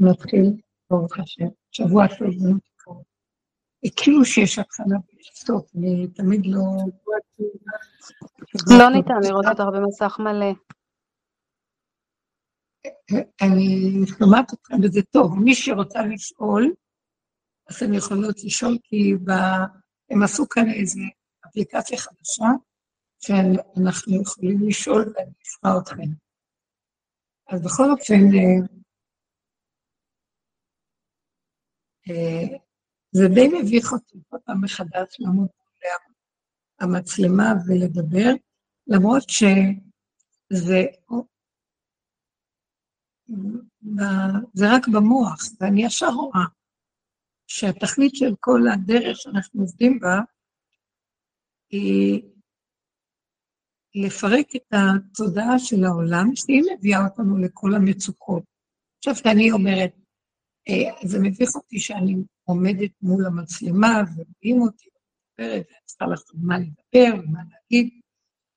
נתחיל, ברוך השם, שבוע טוב ונתקרוב. כאילו שיש התחלה ויש סוף, אני תמיד לא... לא ניתן לראות אותך במסך מלא. אני שומעת אתכם וזה טוב. מי שרוצה לשאול, אז הן יכולות לשאול, כי ב... הם עשו כאן איזו אפליקציה חדשה, שאנחנו יכולים לשאול ואני אשמע אתכם. אז בכל אופן, אה, אה, זה די מביך אותי כל פעם מחדש לעמוד מול המצלמה ולדבר, למרות שזה זה רק במוח, ואני ישר רואה שהתכלית של כל הדרך שאנחנו עובדים בה היא לפרק את התודעה של העולם, שהיא מביאה אותנו לכל המצוקות. עכשיו, כשאני אומרת, אה, זה מביך אותי שאני עומדת מול המצלמה ורואים אותי, מדברת, ואני צריכה לעשות מה לדבר ומה להגיד.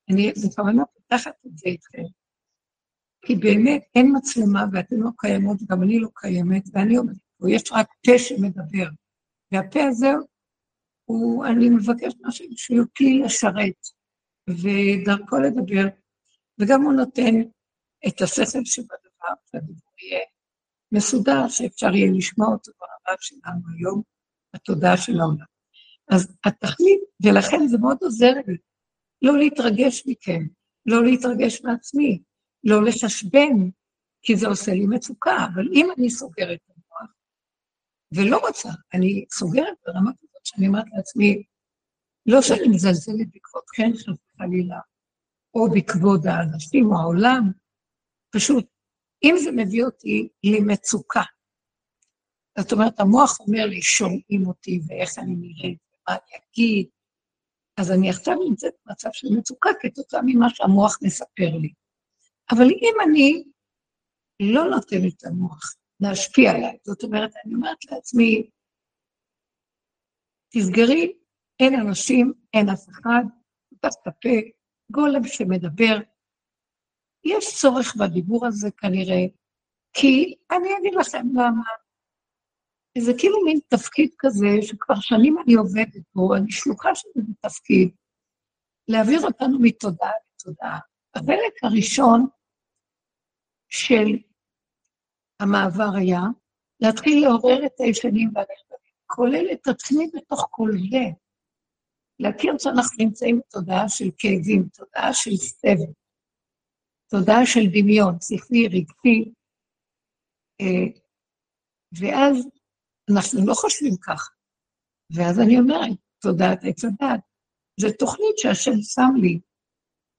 אני בכוונה פותחת את זה איתכם, כי באמת אין מצלמה ואתן לא קיימות, וגם אני לא קיימת, ואני אומרת, פה, יש רק פה שמדבר, והפה הזה הוא, אני מבקשת משהו שהוא כלי לשרת, ודרכו לדבר, וגם הוא נותן את השכל שבדבר, שהדיבור יהיה מסודר, שאפשר יהיה לשמוע אותו ברמה שלנו היום, בתודעה של העולם. אז התכלית, ולכן זה מאוד עוזר לי, לא להתרגש מכם, לא להתרגש מעצמי, לא לחשבן, כי זה עושה לי מצוקה, אבל אם אני סוגרת את המוח, ולא רוצה, אני סוגרת ברמה כזאת שאני אומרת לעצמי, לא שאני מזלזלת בכבודכם, חס וחלילה, או בכבוד האנשים או העולם, פשוט אם זה מביא אותי למצוקה, זאת אומרת, המוח אומר לי, שומעים אותי ואיך אני נראית, ומה אני אגיד, אז אני עכשיו נמצאת במצב של מצוקה כתוצאה ממה שהמוח מספר לי. אבל אם אני לא נותנת למוח להשפיע עליי, זאת אומרת, אני אומרת לעצמי, תסגרי, אין אנשים, אין אף אחד, פתח גולם שמדבר, יש צורך בדיבור הזה כנראה, כי אני אגיד לכם למה. זה כאילו מין תפקיד כזה, שכבר שנים אני עובדת בו, אני שלוחה של זה תפקיד, להעביר אותנו מתודעה לתודעה. החלק הראשון של המעבר היה להתחיל לעורר את הישנים והנכבדים, כולל את עצמי בתוך כל זה. להכיר שאנחנו נמצאים בתודעה של כאבים, תודעה של סבל. תודעה של דמיון, שכלי, רגשי, אה, ואז אנחנו לא חושבים ככה. ואז אני אומרת, תודעת עץ הדת. זו תוכנית שהשם שם לי.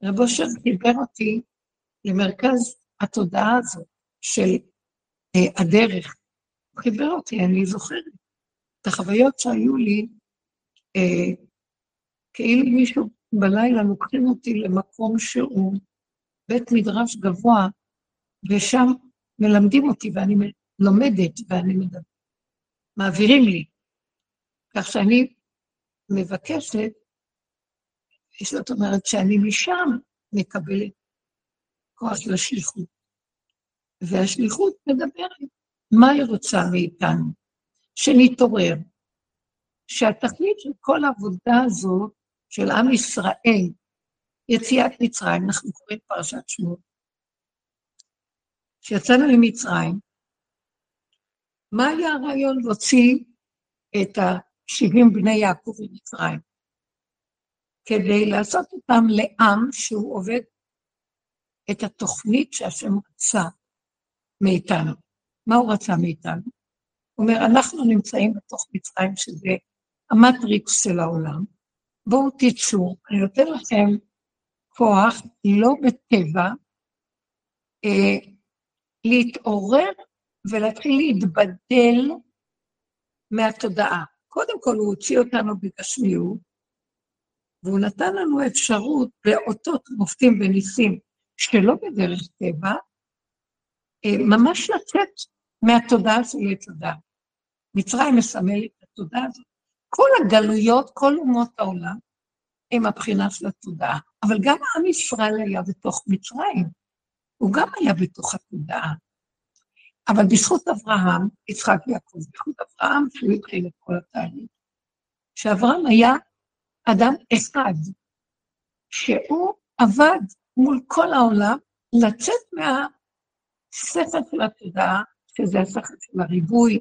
רב אושר דיבר אותי למרכז התודעה הזאת של אה, הדרך. הוא חיבר אותי, אני זוכרת את החוויות שהיו לי, אה, כאילו מישהו בלילה לוקחים אותי למקום שהוא בית מדרש גבוה, ושם מלמדים אותי ואני לומדת ואני מדברת. מעבירים לי. כך שאני מבקשת, זאת אומרת שאני משם מקבלת כוח לשליחות. והשליחות מדברת מה היא רוצה מאיתנו, שנתעורר, שהתכלית של כל העבודה הזאת של עם ישראל, יציאת מצרים, אנחנו קוראים פרשת שמות, כשיצאנו ממצרים, מה היה הרעיון להוציא את ה-70 בני יעקב ממצרים? כדי לעשות אותם לעם שהוא עובד את התוכנית שהשם רצה מאיתנו. מה הוא רצה מאיתנו? הוא אומר, אנחנו נמצאים בתוך מצרים, שזה המטריקס של העולם, בואו תצאו, אני נותן לכם כוח, לא בטבע, אה, להתעורר ולהתחיל להתבדל מהתודעה. קודם כל הוא הוציא אותנו בגשמיות, והוא נתן לנו אפשרות באותות מופתים וניסים שלא בדרך טבע, אה, ממש לצאת מהתודעה של עץ הדת. מצרים מסמלת את התודעה הזאת. כל הגלויות, כל אומות העולם, הם הבחינה של התודעה. אבל גם עם ישראל היה בתוך מצרים, הוא גם היה בתוך התודעה. אבל בזכות אברהם, יצחק ויעקב, בזכות אברהם, שהוא התחיל את כל התהליך, שאברהם היה אדם אחד, שהוא עבד מול כל העולם לצאת מהשכל של התודעה, שזה השכל של הריבוי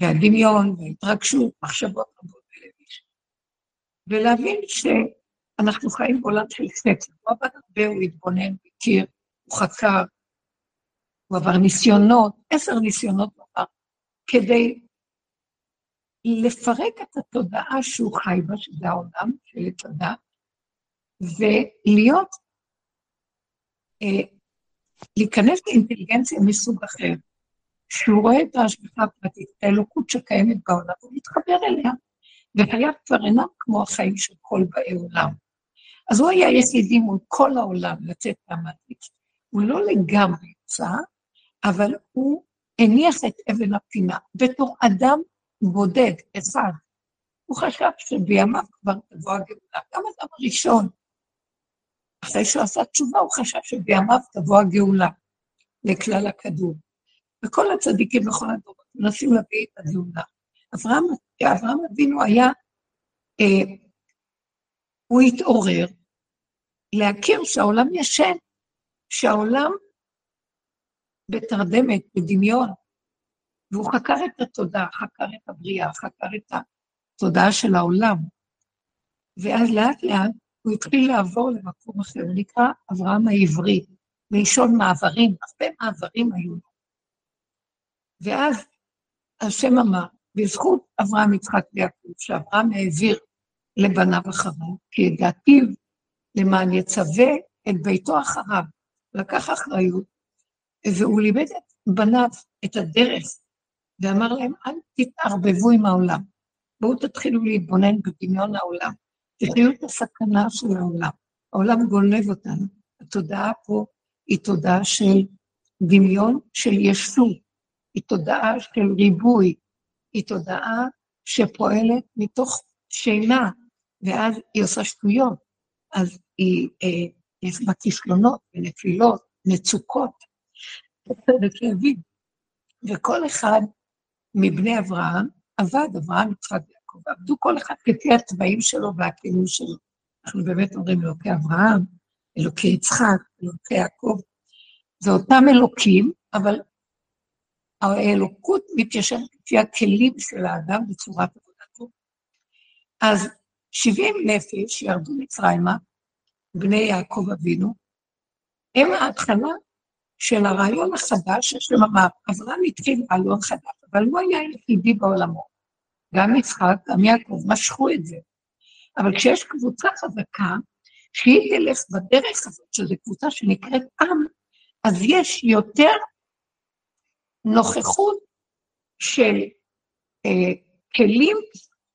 והדמיון וההתרגשות, מחשבות רבות בלביש, ולהבין שאנחנו חיים בעולם של סקס. הוא עבד הרבה, הוא התבונן, הוא הכיר, הוא חקר, הוא עבר ניסיונות, עשר ניסיונות הוא עבר, כדי לפרק את התודעה שהוא חי בה, שזה העולם של הדת, ולהיות, אה, להיכנס לאינטליגנציה מסוג אחר, שהוא רואה את ההשגחה הפרטית, את האלוקות שקיימת בעולם, הוא מתחבר אליה, וחייו כבר אינם כמו החיים של כל באי עולם. אז הוא היה יחידי מול כל העולם לצאת מהמטריץ. הוא לא לגמרי יצא, אבל הוא הניח את אבן הפינה בתור אדם בודד, אחד. הוא חשב שבימיו כבר תבוא הגאולה. גם אדם הראשון, אחרי שהוא עשה תשובה, הוא חשב שבימיו תבוא הגאולה לכלל הכדור. וכל הצדיקים בכל הדורות מנסים להביא את הגאולה. אברהם, אברהם אבינו היה, אה, הוא התעורר להכיר שהעולם ישן, שהעולם בתרדמת, בדמיון, והוא חקר את התודעה, חקר את הבריאה, חקר את התודעה של העולם. ואז לאט לאט הוא התחיל לעבור למקום אחר, נקרא אברהם העברי, מלשון מעברים, הרבה מעברים היו לו. ואז השם אמר, בזכות אברהם, יצחק ויעקב, שאברהם העביר לבניו אחריו, כי הגעתיו למען יצווה את ביתו אחריו, לקח אחריות, והוא לימד את בניו את הדרך, ואמר להם, אל תתערבבו עם העולם, בואו תתחילו להתבונן בדמיון העולם, תחיו את הסכנה של העולם, העולם גונב אותנו, התודעה פה היא תודעה של דמיון של ישות, היא תודעה של ריבוי, היא תודעה שפועלת מתוך שינה, ואז היא עושה שטויות, אז היא, אה, יש בה כישלונות ונפילות, מצוקות וכאבים. וכל אחד מבני אברהם עבד, אברהם, יצחק ויעקב, עבדו כל אחד כפי הצבעים שלו והכלים שלו. אנחנו באמת אומרים אלוקי אברהם, אלוקי יצחק, אלוקי יעקב. זה אותם אלוקים, אבל האלוקות מתיישבת לפי הכלים של האדם בצורת עבודתו. אז 70 נפש ירדו מצרימה, בני יעקב אבינו, הם ההתחלה של הרעיון החדש, יש לומר, אברהם התחיל רעיון חדש, אבל הוא היה היחידי בעולמו. גם יצחק, גם יעקב, משכו את זה. אבל כשיש קבוצה חזקה, שהיא תלך בדרך הזאת, שזו קבוצה שנקראת עם, אז יש יותר נוכחות של אה, כלים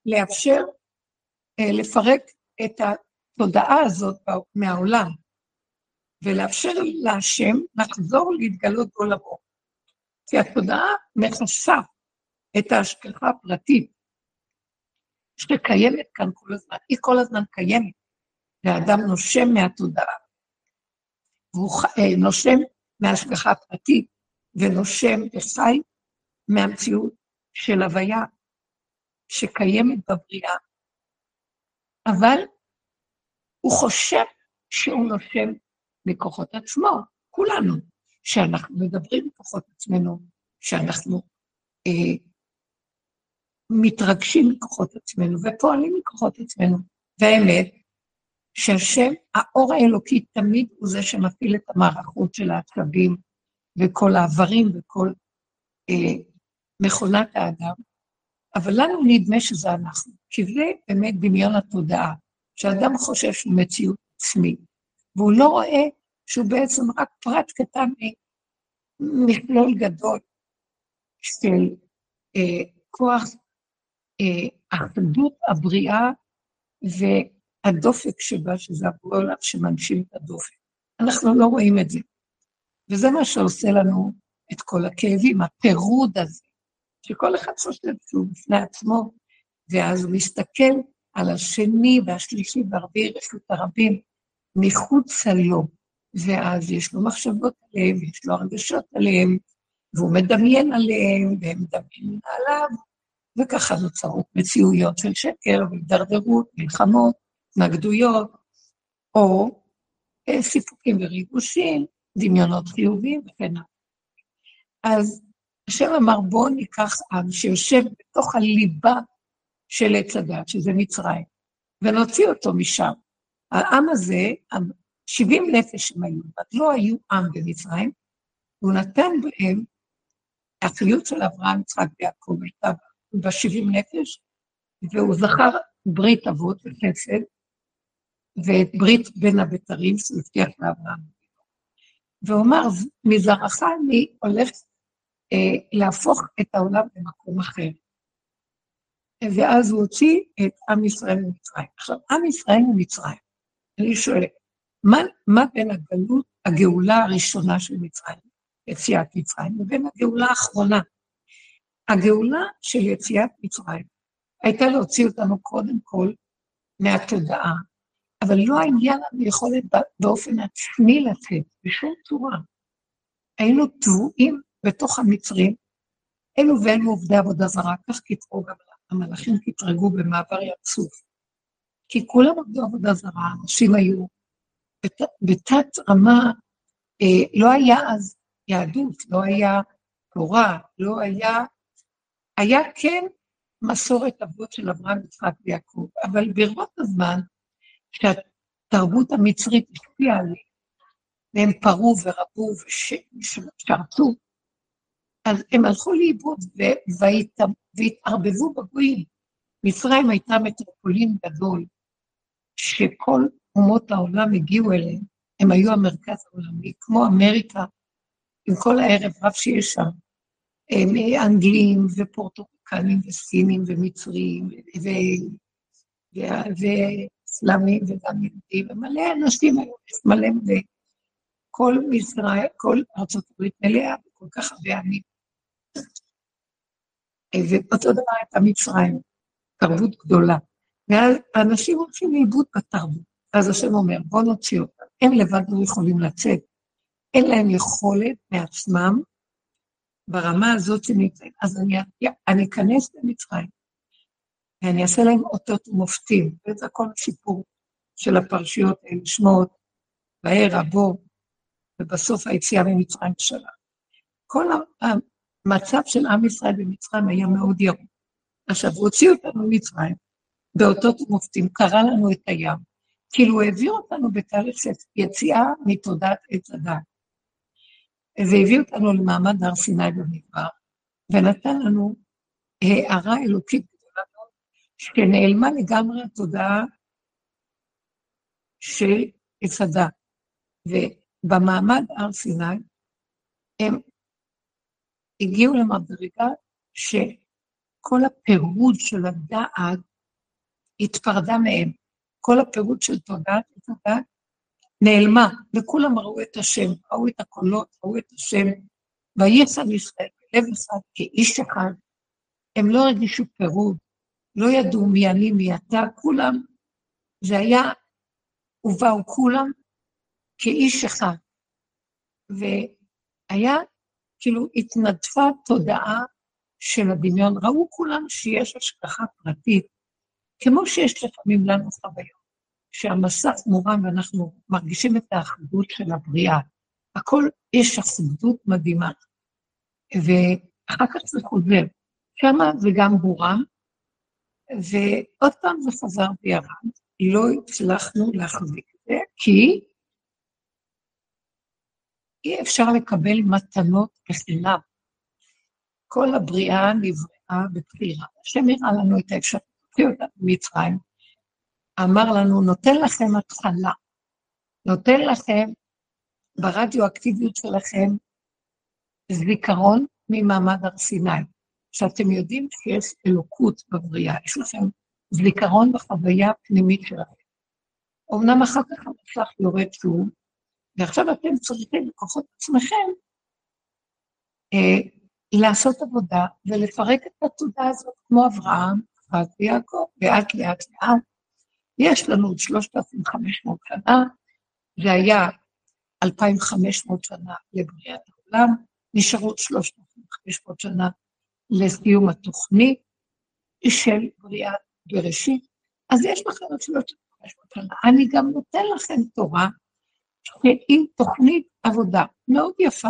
לאפשר לפרק את התודעה הזאת מהעולם, ולאפשר להשם לחזור להתגלות בעולמו. כי התודעה מכסה את ההשגחה הפרטית שקיימת כאן כל הזמן, היא כל הזמן קיימת, והאדם נושם מהתודעה, והוא אה, נושם מההשגחה הפרטית, ונושם וחי מהמציאות של הוויה שקיימת בבריאה, אבל הוא חושב שהוא נושם מכוחות עצמו, כולנו, שאנחנו מדברים מכוחות עצמנו, שאנחנו אה, מתרגשים מכוחות עצמנו ופועלים מכוחות עצמנו. והאמת, שהשם, האור האלוקי תמיד הוא זה שמפעיל את המערכות של העצבים וכל האיברים וכל אה, מכונת האדם, אבל לנו נדמה שזה אנחנו, כי זה באמת דמיון התודעה, שאדם חושב שהוא מציאות עצמית, והוא לא רואה שהוא בעצם רק פרט קטן ממכלול גדול של אה, כוח אה, אחדות הבריאה והדופק שבה, שזה הבורא שמנשים את הדופק. אנחנו לא רואים את זה. וזה מה שעושה לנו את כל הכאבים, הפירוד הזה, שכל אחד חושב שהוא בפני עצמו, ואז הוא מסתכל על השני והשלישי והרביעי רשות הרבים מחוצה לו, ואז יש לו מחשבות עליהם, יש לו הרגשות עליהם, והוא מדמיין עליהם, והם מדמיינים עליו, וככה נוצרות מציאויות של שקר והידרדרות, מלחמות, התנגדויות, או אה, סיפוקים וריגושים, דמיונות חיוביים וכן הלאה. אז השם אמר, בואו ניקח עם שיושב בתוך הליבה של עץ הדת, שזה מצרים, ונוציא אותו משם. העם הזה, 70 נפש הם היו, אז לא היו עם במצרים, והוא נתן בהם, החיות של אברהם, יצחק ויעקב הייתה ב-70 נפש, והוא זכר ברית אבות וחסד, ואת ברית בין הבתרים שהוא הבטיח לאברהם. והוא אמר, מזרעך אני הולך להפוך את העולם למקום אחר. ואז הוא הוציא את עם ישראל ממצרים. עכשיו, עם ישראל ממצרים, אני שואלת, מה, מה בין הגלות, הגאולה הראשונה של מצרים, יציאת מצרים, לבין הגאולה האחרונה? הגאולה של יציאת מצרים הייתה להוציא אותנו קודם כל מהתודעה, אבל לא היה לנו יכולת באופן עצמי לצאת, בשום צורה. היינו טבועים בתוך המצרים, אלו ואלו עובדי עבודה זרה, כך קיטרו גם המלאכים קטרגו במעבר ים סוף. כי כולם עבדו עבודה זרה, אנשים היו בת, בתת רמה, אה, לא היה אז יהדות, לא היה תורה, לא היה, היה כן מסורת אבות של אברהם, יצחק ויעקב, אבל ברבות הזמן, כשהתרבות המצרית השפיעה עליהם, והם פרו ורבו ושרצו, אז הם הלכו לאיבוד והתערבבו בגויים. מצרים הייתה מטרופולין גדול, שכל אומות העולם הגיעו אליהם, הם היו המרכז העולמי, כמו אמריקה, עם כל הערב רב שיש שם, הם אנגלים ופורטוריקנים וסינים ומצרים ואסלאמים וגם יהודים, ומלא אנשים היו, מלא וכל ישראל, כל ארצות הברית מלאה, וכל כך הרבה עמים. ואותו דבר הייתה מצרים, תרבות גדולה. ואז אנשים הולכים לאיבוד בתרבות. אז השם אומר, בואו נוציא אותם. הם לבד לא יכולים לצאת. אין להם יכולת מעצמם ברמה הזאת שנמצאים. אז אני, אני אכנס למצרים, ואני אעשה להם אותות ומופתים. וזה הכל סיפור של הפרשיות האלה, שמות, וירא בו, ובסוף היציאה ממצרים שלה. כל המצב של עם ישראל במצרים היה מאוד ירוק. עכשיו, הוא הוציא אותנו ממצרים, באותות ומופתים, קרא לנו את הים, כאילו הוא העביר אותנו בתהליך של יציאה מתודעת עץ הדת. והביא אותנו למעמד הר סיני במדבר, ונתן לנו הערה אלוקית גדולה מאוד, שנעלמה לגמרי התודעה של עץ הדת. ובמעמד הר סיני, הם הגיעו למדרגה שכל הפירוד של הדעת התפרדה מהם. כל הפירוד של תודעת ותודעת נעלמה, וכולם ראו את השם, ראו את הקולות, ראו את השם, ויצא ישראל בלב אחד כאיש אחד. הם לא הרגישו פירוד, לא ידעו מי אני, מי אתה, כולם, זה היה, ובאו כולם כאיש אחד. והיה כאילו התנדפה תודעה של הדמיון. ראו כולם שיש השגחה פרטית, כמו שיש לפעמים לנו חוויות, שהמסך מורם ואנחנו מרגישים את האחדות של הבריאה. הכל, יש אחדות מדהימה. ואחר כך זה חוזר. שמה זה גם מורם, ועוד פעם זה חזר וירד. לא הצלחנו להחזיק את זה, כי אי אפשר לקבל מתנות בחינם. כל הבריאה נבראה בבחירה. השם הראה לנו את האפשרות להוציא אותה ממצרים. אמר לנו, נותן לכם התחלה, נותן לכם ברדיואקטיביות שלכם זיכרון ממעמד הר סיני, שאתם יודעים שיש אלוקות בבריאה, יש לכם זיכרון בחוויה הפנימית שלכם. אמנם אחר כך המסך יורד שוב, ועכשיו אתם צריכים בכוחות עצמכם אה, לעשות עבודה ולפרק את התודה הזאת כמו אברהם, יצחק ויעקב, לאט לאט לאט. יש לנו עוד 3,500 שנה, זה היה 2,500 שנה לבריאת העולם, נשארו 3,500 שנה לסיום התוכנית של בריאת בראשית, אז יש לכם עוד 3,500 שנה. אני גם נותן לכם תורה שהיא תוכנית עבודה מאוד יפה,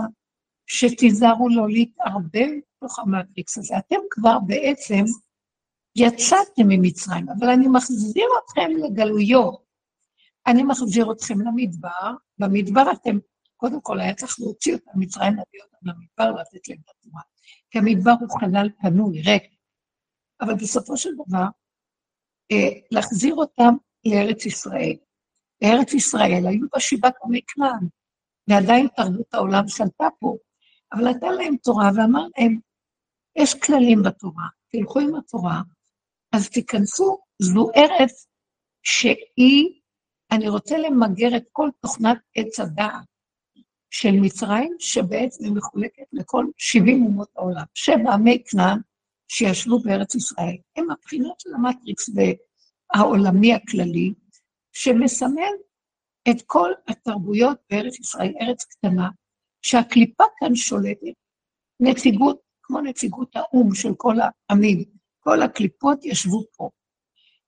שתיזהרו לא להתערבב בתוך המטריקס הזה. אתם כבר בעצם יצאתם ממצרים, אבל אני מחזיר אתכם לגלויות. אני מחזיר אתכם למדבר, במדבר אתם, קודם כל היה צריך להוציא אותם ממצרים, להביא אותם למדבר, לתת להם את התורה. כי המדבר הוא חלל פנוי, ריק. אבל בסופו של דבר, אה, להחזיר אותם לארץ ישראל. לארץ ישראל היו בה שבעת עמי כנען, ועדיין תרבות העולם שלטה פה, אבל נתן להם תורה ואמר להם, יש כללים בתורה, תלכו עם התורה, אז תיכנסו, זו ארץ שהיא, אני רוצה למגר את כל תוכנת עץ הדעת של מצרים, שבעצם היא מחולקת לכל 70 אומות העולם. שבע עמי כנען שישבו בארץ ישראל, הם הבחינות של המטריקס העולמי הכללי, שמסמל את כל התרבויות בארץ ישראל, ארץ קטנה, שהקליפה כאן שולטת, נציגות, כמו נציגות האו"ם של כל העמים, כל הקליפות ישבו פה.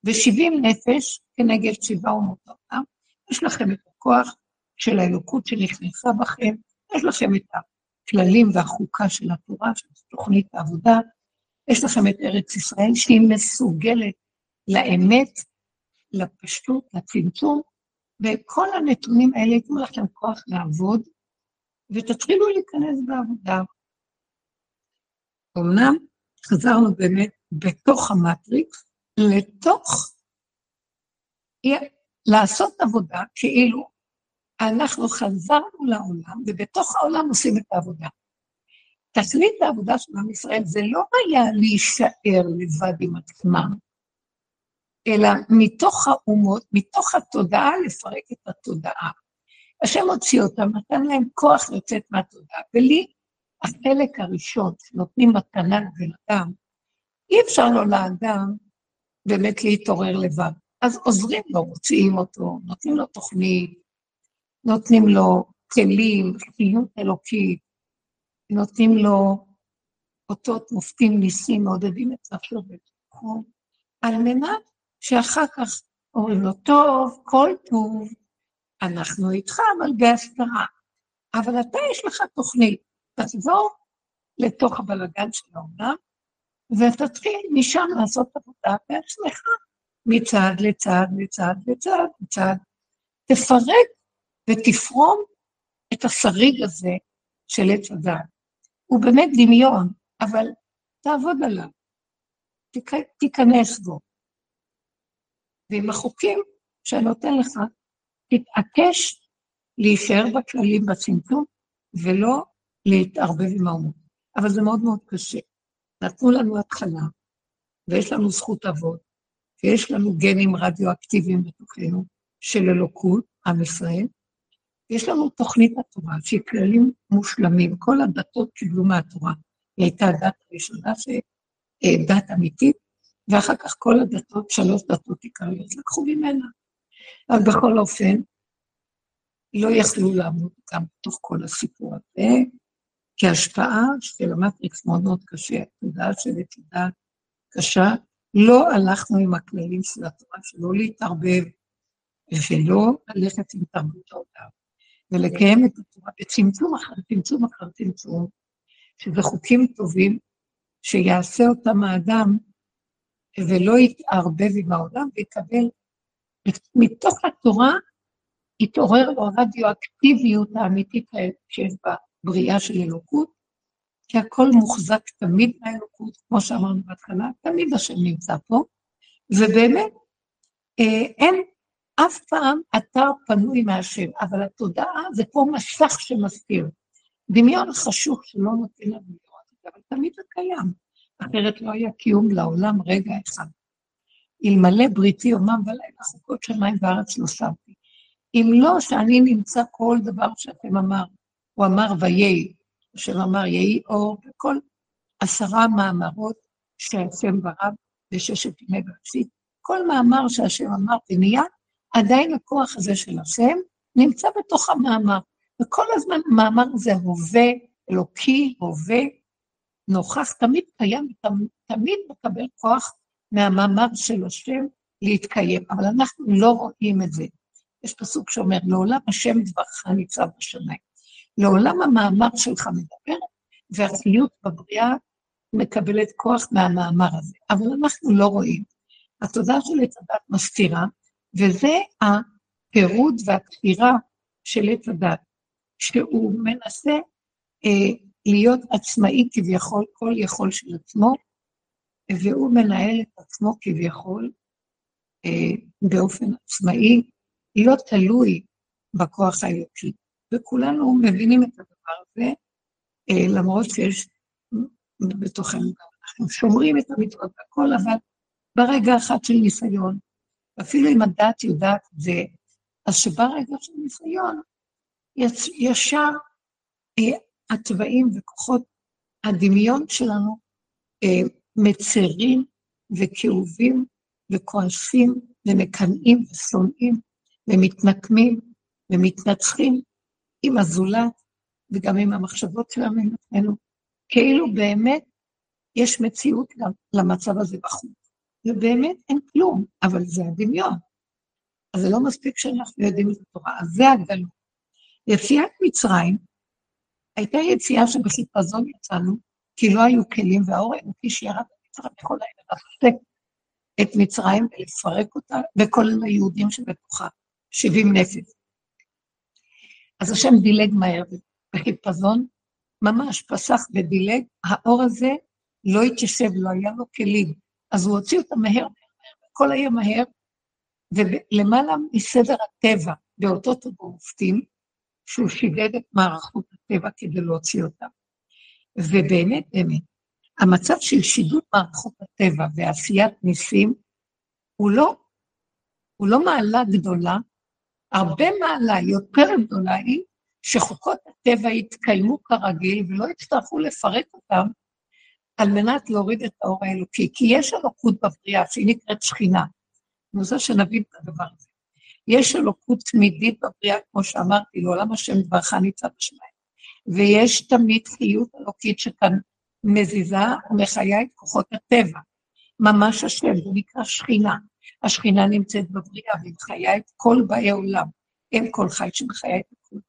ושבעים נפש כנגד שבעה אומות העולם, יש לכם את הכוח של האלוקות שנכנסה בכם, יש לכם את הכללים והחוקה של התורה, של תוכנית העבודה, יש לכם את ארץ ישראל שהיא מסוגלת לאמת, לפשטות, לצמצום, וכל הנתונים האלה ייתנו לכם כוח לעבוד, ותתחילו להיכנס בעבודה. אמנם חזרנו באמת בתוך המטריקס, לתוך, לעשות עבודה כאילו אנחנו חזרנו לעולם, ובתוך העולם עושים את העבודה. תכלית העבודה של עם ישראל זה לא היה להישאר לבד עם עצמם, אלא מתוך האומות, מתוך התודעה, לפרק את התודעה. השם הוציא אותם, נתן להם כוח לצאת מהתודעה, ולי, החלק הראשון שנותנים מתנה לבן אדם, אי אפשר לו לאדם באמת להתעורר לבד. אז עוזרים לו, מוציאים אותו, נותנים לו תוכנית, נותנים לו כלים, חיות אלוקית, נותנים לו אותות מופתים ניסים, מעודדים את נפשו בתוכו, על מנת שאחר כך אומרים לו, טוב, כל טוב, אנחנו איתך, אבל בהסתרה. אבל אתה, יש לך תוכנית, תחזור לתוך הבלגן של העולם, ותתחיל משם לעשות עבודה בעצמך, מצד לצד, לצד לצד, לצד. תפרק ותפרום את השריג הזה של עץ הדעת. הוא באמת דמיון, אבל תעבוד עליו, תיכנס בו. ועם החוקים שאני נותן לך, תתעקש להישאר בכללים בצמצום, ולא להתערבב עם האומות. אבל זה מאוד מאוד קשה. נתנו לנו התחלה, ויש לנו זכות אבות, ויש לנו גנים רדיואקטיביים בתוכנו של אלוקות, עם ישראל, יש לנו תוכנית התורה, שהיא כללים מושלמים, כל הדתות קיבלו מהתורה. היא הייתה דת ראשונה, דת אמיתית, ואחר כך כל הדתות, שלוש דתות עיקריות, לקחו ממנה. אבל בכל אופן, לא יכלו לעמוד גם בתוך כל הסיפור הזה, כי ההשפעה של המטריקס מאוד מאוד קשה, התודעה שלי תודעה קשה, לא הלכנו עם הכללים של התורה, שלא להתערבב, ושלא ללכת עם תרבות העולם. ולקיים את התורה בצמצום אחר צמצום אחר צמצום, שזה חוקים טובים, שיעשה אותם האדם ולא יתערבב עם העולם ויקבל, מתוך התורה יתעורר לו הרדיואקטיביות האמיתית שיש בבריאה של אלוקות, כי הכל מוחזק תמיד מהאלוקות, כמו שאמרנו בהתחלה, תמיד השם נמצא פה, ובאמת אה, אין אף פעם אתר פנוי מהשם, אבל התודעה זה כמו מסך שמסתיר. דמיון חשוך שלא נותן לנו לראות את זה, אבל תמיד זה קיים, אחרת לא היה קיום לעולם רגע אחד. אלמלא בריתי יומם ולילה חוקות שמיים וארץ לא שמתי. אם לא שאני נמצא כל דבר שאתם אמר, הוא אמר ויהי, השם אמר יהי אור, וכל עשרה מאמרות שהשם ברב בששת ימי בראשית, כל מאמר שהשם אמר ונהיה, עדיין הכוח הזה של השם נמצא בתוך המאמר, וכל הזמן המאמר הזה הווה אלוקי, הווה, נוכח, תמיד קיים, תמיד מקבל כוח מהמאמר של השם להתקיים, אבל אנחנו לא רואים את זה. יש פסוק שאומר, לעולם השם דברך ניצב בשמיים. לעולם המאמר שלך מדבר, והחיות בבריאה מקבלת כוח מהמאמר הזה, אבל אנחנו לא רואים. התודעה של עץ הדת מסתירה, וזה הפירוד והכפירה של עץ הדת, שהוא מנסה אה, להיות עצמאי כביכול, כל יכול של עצמו, והוא מנהל את עצמו כביכול אה, באופן עצמאי, לא תלוי בכוח האלוקי. וכולנו מבינים את הדבר הזה, אה, למרות שיש בתוכנו גם, אנחנו שומרים את המצוות והכל, אבל ברגע אחד של ניסיון, אפילו אם הדת יודעת את זה, אז שברגע של ניסיון, ישר אה, התוואים וכוחות הדמיון שלנו אה, מצרים וכאובים וכועסים ומקנאים ושונאים ומתנקמים ומתנצחים עם הזולת וגם עם המחשבות שלנו כאילו באמת יש מציאות גם למצב הזה בחוץ. ובאמת אין כלום, אבל זה הדמיון. אז זה לא מספיק שאנחנו יודעים את התורה, אז זה הגלות. יציאת מצרים הייתה יציאה שבחיפזון יצאנו, כי לא היו כלים, והאור האלוקי שירד במצרים יכול היה לרסק את מצרים ולפרק אותה, וכל היהודים שבתוכה, 70 נפש. אז השם דילג מהר, בחיפזון, ממש פסח ודילג, האור הזה לא התיישב, לא היה לו כלים, אז הוא הוציא אותה מהר, מהר, הכל היה מהר, ולמעלה מסדר הטבע, באותות ובמופתים, שהוא שידד את מערכות הטבע כדי להוציא אותה. ובאמת, באמת, המצב של שידוד מערכות הטבע ועשיית ניסים, הוא לא, הוא לא מעלה גדולה, הרבה מעלה יותר גדולה היא שחוקות הטבע יתקיימו כרגיל ולא יצטרכו לפרק אותם על מנת להוריד את האור האלוקי, כי יש אלוקות בבריאה שהיא נקראת שכינה. אני רוצה שנבין את הדבר הזה. יש אלוקות תמידית בבריאה, כמו שאמרתי, לעולם השם דברך ניצב בשמיים. ויש תמיד חיות אלוקית שכאן מזיזה ומחיה את כוחות הטבע. ממש השם, זה נקרא שכינה. השכינה נמצאת בבריאה והיא מחיה את כל באי עולם. אין כל חי שמחיה את הכול.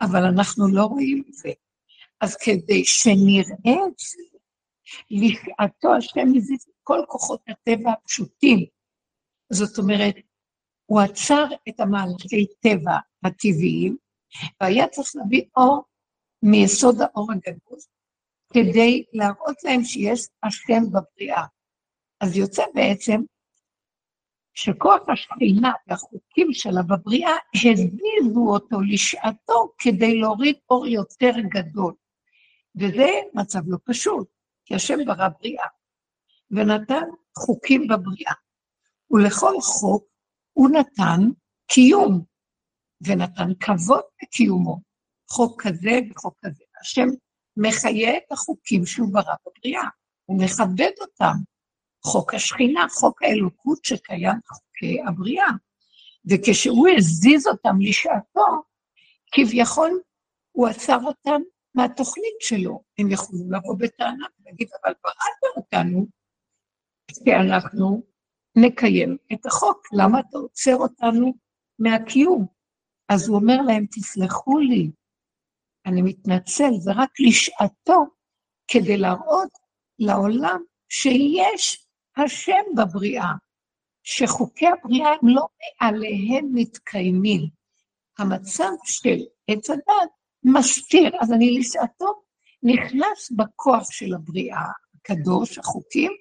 אבל אנחנו לא רואים את זה. אז כדי שנראה את זה, לשעתו השם מזיז את כל כוחות הטבע הפשוטים. זאת אומרת, הוא עצר את המהלכי טבע הטבעיים, והיה צריך להביא אור מיסוד האור הגדול, כדי להראות להם שיש השם בבריאה. אז יוצא בעצם שכוח השכינה והחוקים שלה בבריאה הזיזו אותו לשעתו כדי להוריד אור יותר גדול. וזה מצב לא פשוט, כי השם ברא בריאה, ונתן חוקים בבריאה. ולכל חוק הוא נתן קיום, ונתן כבוד לקיומו. חוק כזה וחוק כזה. השם מחיה את החוקים שהוא ברא בבריאה, הוא מכבד אותם. חוק השכינה, חוק האלוקות שקיים בחוקי הבריאה. וכשהוא הזיז אותם לשעתו, כביכול הוא עצר אותם מהתוכנית שלו. הם יכולים לבוא בטענה ולהגיד, אבל בראת אותנו, כי אנחנו נקיים את החוק, למה אתה עוצר אותנו מהקיום? אז הוא אומר להם, תסלחו לי, אני מתנצל, זה רק לשעתו, כדי להראות לעולם שיש השם בבריאה, שחוקי הבריאה הם לא מעליהם מתקיימים. המצב של עץ הדת מסתיר, אז אני לשעתו נכנס בכוח של הבריאה הקדוש, החוקים,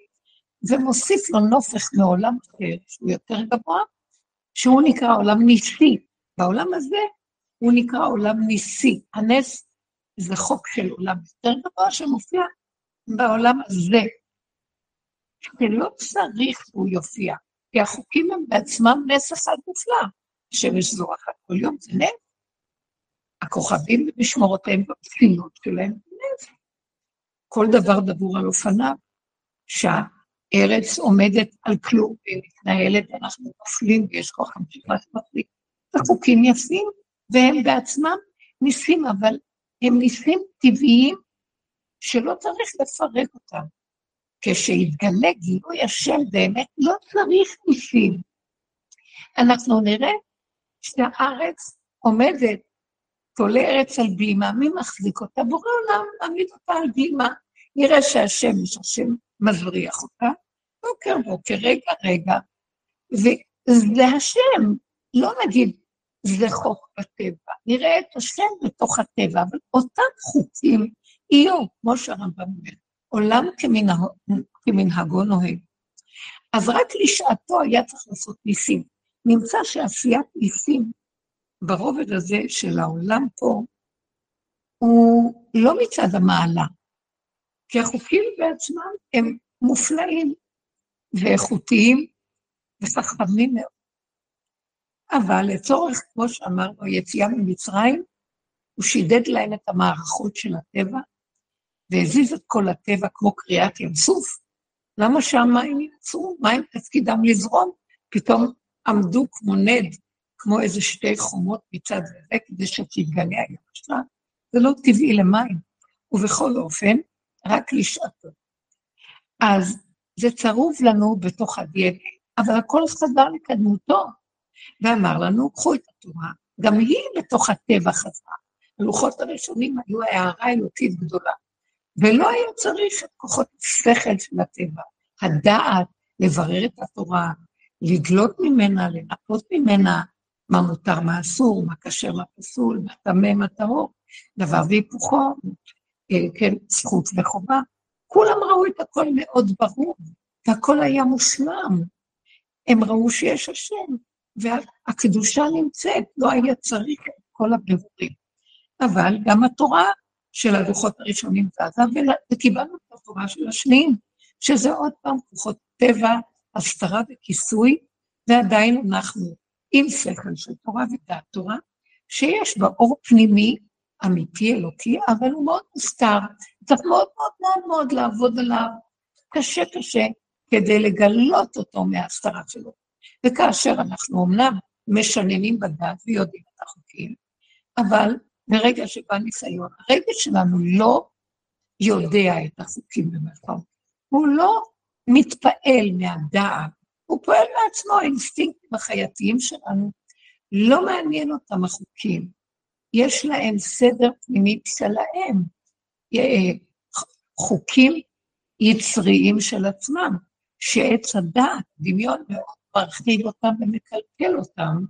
ומוסיף לו נופך מעולם אחר, שהוא יותר גבוה, שהוא נקרא עולם ניסי. בעולם הזה הוא נקרא עולם ניסי. הנס זה חוק של עולם יותר גבוה שמופיע בעולם הזה, שלא צריך שהוא יופיע, כי החוקים הם בעצמם נס אחד מופלא. השמש זורחת כל יום, זה נס. הכוכבים במשמורותיהם בפסילות שלהם, זה נס. כל דבר דבור על אופניו, שה... ארץ עומדת על כלום והיא מתנהלת, אנחנו נופלים ויש כוח המשיכה שמחליט. זה חוקים יפים, והם בעצמם ניסים, אבל הם ניסים טבעיים שלא צריך לפרק אותם. כשיתגלה גילוי השם באמת, לא צריך ניסים. אנחנו נראה שהארץ עומדת, תולה ארץ על בימה, מי מחזיק אותה? בורא עולם, מעמיד אותה על בימה. נראה שהשמש, השם מבריח אותה, בוקר בוקר, רגע רגע, וזה השם, לא נגיד זה חוק בטבע, נראה את השם בתוך הטבע, אבל אותם חוקים יהיו, כמו שהרמב"ם אומר, עולם כמנהגו נוהג. אז רק לשעתו היה צריך לעשות ניסים. נמצא שעשיית ניסים ברובד הזה של העולם פה, הוא לא מצד המעלה, כי החוקים בעצמם הם מופלאים ואיכותיים וחכמים מאוד. אבל לצורך, כמו שאמרנו, היציאה ממצרים, הוא שידד להם את המערכות של הטבע, והזיז את כל הטבע כמו קריאת ים סוף. למה שהמים ייצרו? מים תפקידם לזרום, פתאום עמדו כמו נד, כמו איזה שתי חומות מצד זה, כדי שתתגלה היבשה. זה לא טבעי למים. ובכל אופן, רק לשעתו. אז זה צרוב לנו בתוך ה-DNA, אבל הכל חזר לקדמותו, ואמר לנו, קחו את התורה, גם היא בתוך הטבע חזרה. הלוחות הראשונים היו הערה אלוקית גדולה, ולא היה צריך את כוחות השכל של הטבע, הדעת, לברר את התורה, לדלות ממנה, לנקות ממנה, מה מותר, מה אסור, מה כשר, מה פסול, מה טמא, מה טהור, דבר והיפוכו, אה, כן, זכות וחובה. כולם ראו את הכל מאוד ברור, והכל היה מושלם. הם ראו שיש השם, והקדושה נמצאת, לא היה צריך את כל הבירורים. אבל גם התורה של הדוחות הראשונים זזה, וקיבלנו את התורה של השניים, שזה עוד פעם כוחות טבע, הסתרה וכיסוי, ועדיין אנחנו עם שכל של תורה ודעת תורה, שיש בה אור פנימי, אמיתי, אלוקי, אבל הוא מאוד מוסתר. צריך מאוד מאוד מאוד מאוד לעבוד עליו קשה קשה, כדי לגלות אותו מההסתרה שלו. וכאשר אנחנו אמנם משננים בדת ויודעים את החוקים, אבל ברגע שבא ניסיון, הרגע שלנו לא יודע את החוקים במרכאות. הוא לא מתפעל מהדעת, הוא פועל מעצמו, האינסטינקטים החייתיים שלנו, לא מעניין אותם החוקים. יש להם סדר פנימי שלהם, אה, חוקים יצריים של עצמם, שעץ הדעת, דמיון מאוד מרחיב אותם ומקלקל אותם.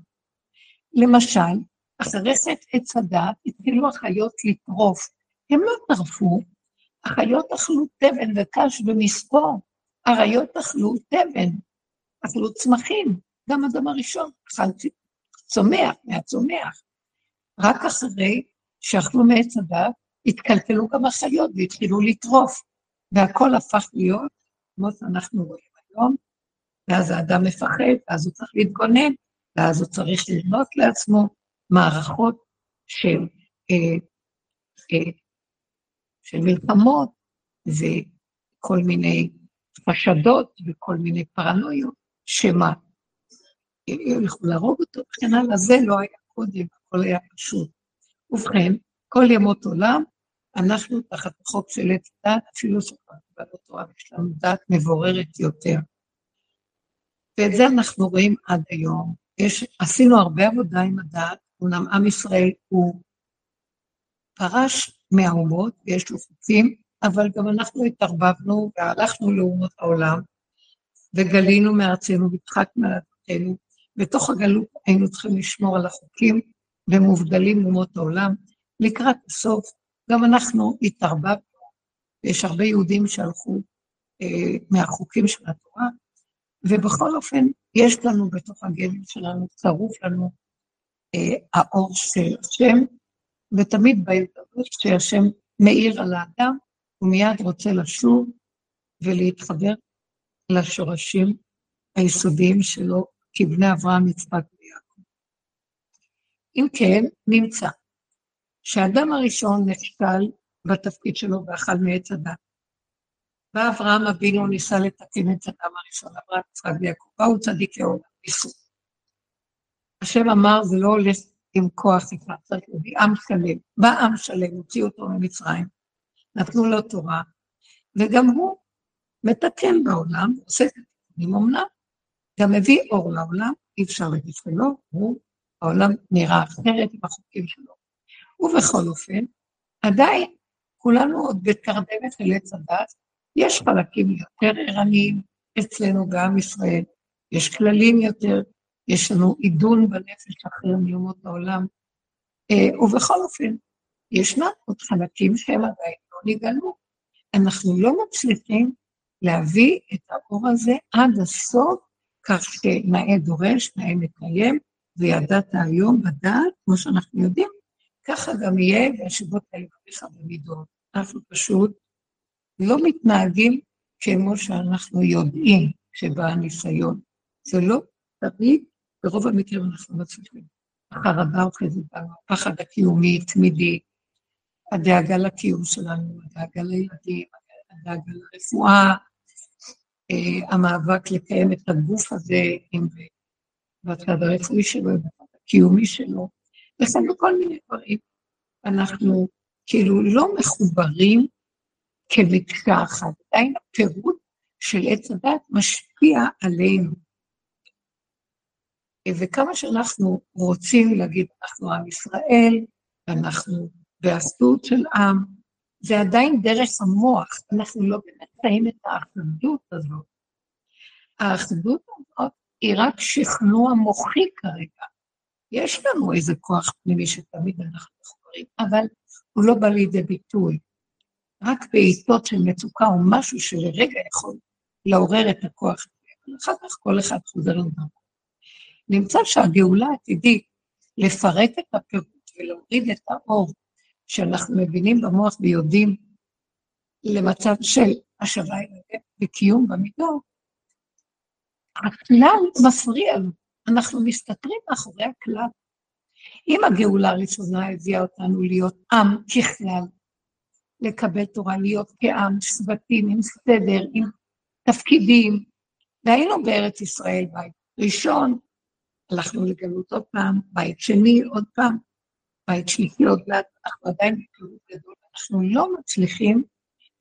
למשל, אחרי חטא עץ הדעת התחילו החיות לטרוף. הם לא טרפו, החיות אכלו תבן וקש ומספור, אריות אכלו תבן, אכלו צמחים, גם אדם הראשון אכל צומח, מהצומח. רק אחרי שאכלו מעץ הדת, התקלקלו גם החיות והתחילו לטרוף, והכל הפך להיות, כמו שאנחנו רואים היום, ואז האדם מפחד, ואז הוא צריך להתגונן, ואז הוא צריך לבנות לעצמו מערכות של, אה, אה, של מלחמות וכל מיני חשדות וכל מיני פרנויות, שמה, ילכו להרוג אותו, וכן הלאה, זה לא היה קודם, הכל היה פשוט. ובכן, כל ימות עולם, אנחנו תחת החוק של עץ דת, אפילו שכבר בתורה יש לנו דת מבוררת יותר. ואת זה אנחנו רואים עד היום. יש, עשינו הרבה עבודה עם הדת, אומנם עם ישראל הוא פרש מהאומות, ויש לו חוקים, אבל גם אנחנו התערבבנו והלכנו לאומות העולם, וגלינו מארצנו והדחקנו על אדמתנו. בתוך הגלות היינו צריכים לשמור על החוקים, ומובדלים אומות העולם. לקראת הסוף, גם אנחנו התערבבנו, ויש הרבה יהודים שהלכו אה, מהחוקים של התורה, ובכל אופן, יש לנו בתוך הגנים שלנו, צרוף לנו אה, האור של השם, ותמיד בהזדמנות שהשם מאיר על האדם, הוא מיד רוצה לשוב ולהתחבר לשורשים היסודיים שלו, כבני אברהם, יצחק ויעקב. אם כן, נמצא שהאדם הראשון נכשל בתפקיד שלו ואכל מעץ הדת. בא אברהם אבינו ניסה לתקן את האדם הראשון, אברהם, יצחק ויעקב, באו צדיקי עולם, ניסו. השם אמר, זה לא הולך עם כוח אחד, צריך להביא עם שלם. בא עם שלם, הוציאו אותו ממצרים, נתנו לו תורה, וגם הוא מתקן בעולם, עושה את התיקונים אמנם, גם מביא אור לעולם, אי אפשר להגיד שלא, הוא, העולם נראה אחרת עם החוקים שלו. ובכל אופן, עדיין כולנו עוד בתרדמת של עץ הדת, יש חלקים יותר ערניים אצלנו בעם ישראל, יש כללים יותר, יש לנו עידון בנפש אחר מאומות העולם, אה, ובכל אופן, ישנם עוד חלקים שהם עדיין לא נגאלו. אנחנו לא מצליחים להביא את האור הזה עד הסוף, כך שנאה דורש, נאה מקיים, וידעת היום בדעת, כמו שאנחנו יודעים, ככה גם יהיה בישיבות האלה במידות. אנחנו פשוט לא מתנהגים כמו שאנחנו יודעים שבא הניסיון. זה לא תמיד, ברוב המקרים אנחנו מצליחים. החרדה אוחזת בנו, הפחד הקיומי, תמידי, הדאגה לקיום שלנו, הדאגה לילדים, הדאגה לרפואה, אה, המאבק לקיים את הגוף הזה עם בצד הרפואי שלו, בצד הקיומי שלו, וכן בכל מיני דברים. אנחנו כאילו לא מחוברים כמקשה אחת. עדיין הפירוט של עץ הדת משפיע עלינו. וכמה שאנחנו רוצים להגיד, אנחנו עם ישראל, אנחנו באחדות של עם, זה עדיין דרך המוח, אנחנו לא חיים את האחדות הזאת. האחדות הזאת היא רק שכנוע מוחי כרגע. יש לנו איזה כוח פנימי שתמיד אנחנו מחוברים, אבל הוא לא בא לידי ביטוי. רק בעיתות של מצוקה או משהו שלרגע יכול לעורר את הכוח ואחר כך כל אחד חוזר לדרכו. נמצא שהגאולה עתידית לפרק את הפירוט ולהוריד את האור שאנחנו מבינים במוח ויודעים למצב של השבה וקיום במידות, הכלל מפריע לנו, אנחנו מסתתרים מאחורי הכלל. אם הגאולה הראשונה הביאה אותנו להיות עם ככלל, לקבל תורה, להיות כעם, שבטים, עם סדר, עם תפקידים, והיינו בארץ ישראל בית ראשון, הלכנו לגלות עוד פעם, בית שני עוד פעם, בית שלישי עוד מעט, אנחנו עדיין בגלות גדול, אנחנו לא מצליחים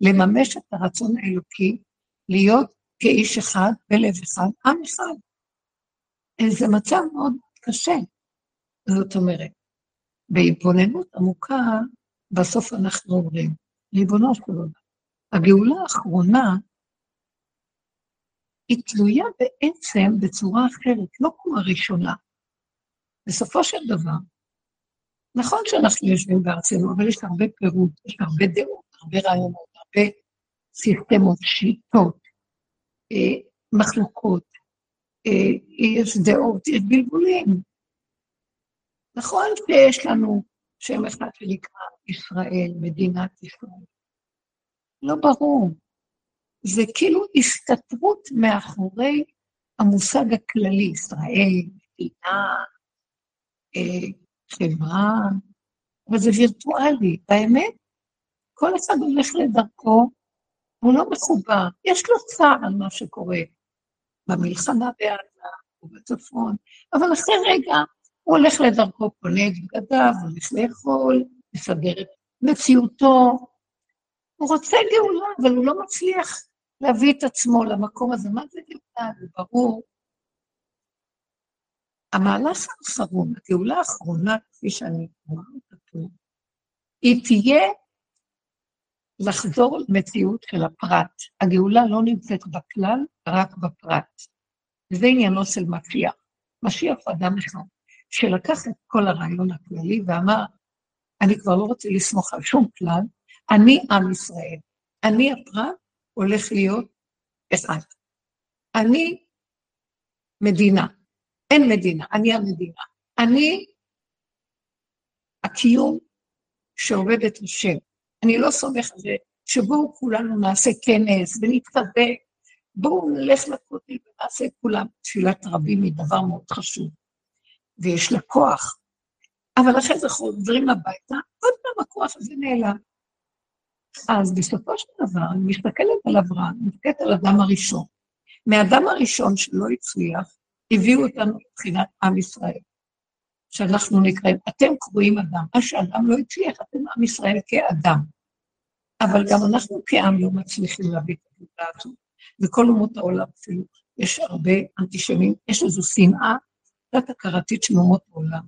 לממש את הרצון האלוקי, להיות כאיש אחד, בלב אחד, עם אחד. זה מצב מאוד קשה. זאת אומרת, בהתבוננות עמוקה, בסוף אנחנו אומרים, ריבונו של עולם, הגאולה האחרונה היא תלויה בעצם בצורה אחרת, לא כמו הראשונה. בסופו של דבר, נכון שאנחנו יושבים בארצנו, אבל יש הרבה פירוט, יש הרבה דעות, הרבה רעיונות, הרבה סיסטמות, שיטות, אה, מחלוקות, אה, יש דעות, יש בלבולים. נכון שיש לנו שם אחד שנקרא ישראל, מדינת ישראל. לא ברור. זה כאילו הסתתרות מאחורי המושג הכללי, ישראל, מדינה, אה, חברה, אבל זה וירטואלי. באמת, כל אחד הולך לדרכו, הוא לא מחובר. יש לו צער על מה שקורה במלחמה בעזה או בצפון, אבל אחרי רגע הוא הולך לדרכו, פונה את בגדיו, הולך לאכול, מסדר את מציאותו. הוא רוצה גאולה, אבל הוא לא מצליח להביא את עצמו למקום הזה. מה זה גאולה? זה ברור. המהלך האחרון, הגאולה האחרונה, כפי שאני אומרת פה, היא תהיה לחזור למציאות של הפרט. הגאולה לא נמצאת בכלל, רק בפרט. וזה עניינו של משיח. משיח הוא אדם אחד, שלקח את כל הרעיון הכללי ואמר, אני כבר לא רוצה לסמוך על שום כלל, אני עם ישראל. אני הפרט הולך להיות אחד. אני מדינה. אין מדינה, אני המדינה. אני הקיום שעובד את השם. אני לא סומך על זה שבואו כולנו נעשה כנס ונתקבל, בואו נלך לכותל ונעשה כולם תפילת רבים היא דבר מאוד חשוב, ויש לה כוח. אבל אחרי זה חוזרים הביתה, עוד פעם הכוח הזה נעלם. אז בסופו של דבר, אני מסתכלת על אברהם, מסתכלת על אדם הראשון. מהאדם הראשון שלא הצליח, הביאו אותנו מבחינת עם ישראל. שאנחנו נקראים, אתם קרואים אדם, מה שאדם לא הצליח, אתם עם ישראל כאדם. אבל גם אנחנו כעם לא מצליחים להביא את הגאולה הזאת. וכל אומות העולם אפילו, יש הרבה אנטישמים, יש איזו שנאה תת-הכרתית של אומות העולם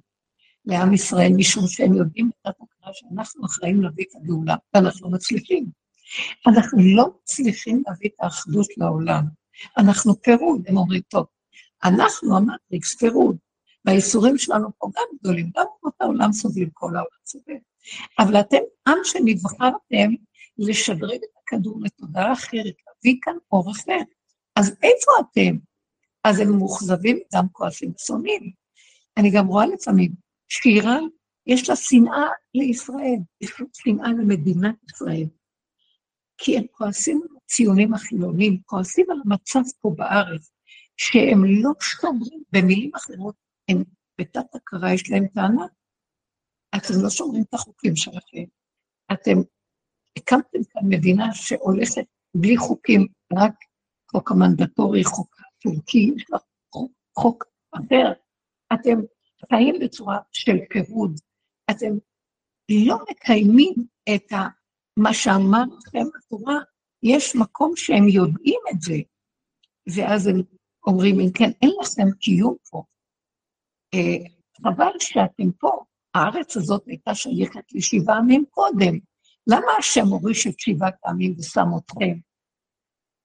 לעם ישראל, משום שהם יודעים את תת-הכרה שאנחנו אחראים להביא את הגאולה, ואנחנו מצליחים. אנחנו לא מצליחים להביא את האחדות לעולם. אנחנו פירוד, הם אומרים, טוב, אנחנו המטריקס פירוד, והאיסורים שלנו פה גם גדולים, גם אומות העולם סובלים, כל העולם סובל. אבל אתם עם שנבחרתם לשדרג את הכדור לתודעה אחרת, להביא כאן אור אחר. אז איפה אתם? אז הם מאוכזבים, גם כועסים ושונאים. אני גם רואה לפעמים, שירה, יש לה שנאה לישראל, יש לה שנאה למדינת ישראל. כי הם כועסים על הציונים החילונים, כועסים על המצב פה בארץ, שהם לא שומרים, במילים אחרות, הם בתת הכרה יש להם טענה, אתם לא שומרים את החוקים שלכם. אתם הקמתם כאן מדינה שהולכת בלי חוקים, רק חוק המנדטורי, חוק הטורקי, יש לך חוק אחר. אתם חיים בצורה של פירוד. אתם לא מקיימים את ה, מה שאמר לכם התורה, יש מקום שהם יודעים את זה, ואז הם אומרים, אם כן, אין לכם קיום פה. אה, חבל שאתם פה. הארץ הזאת הייתה שייכת לשבעה עמים קודם. למה השם הוריש את שבעת העמים ושם אתכם?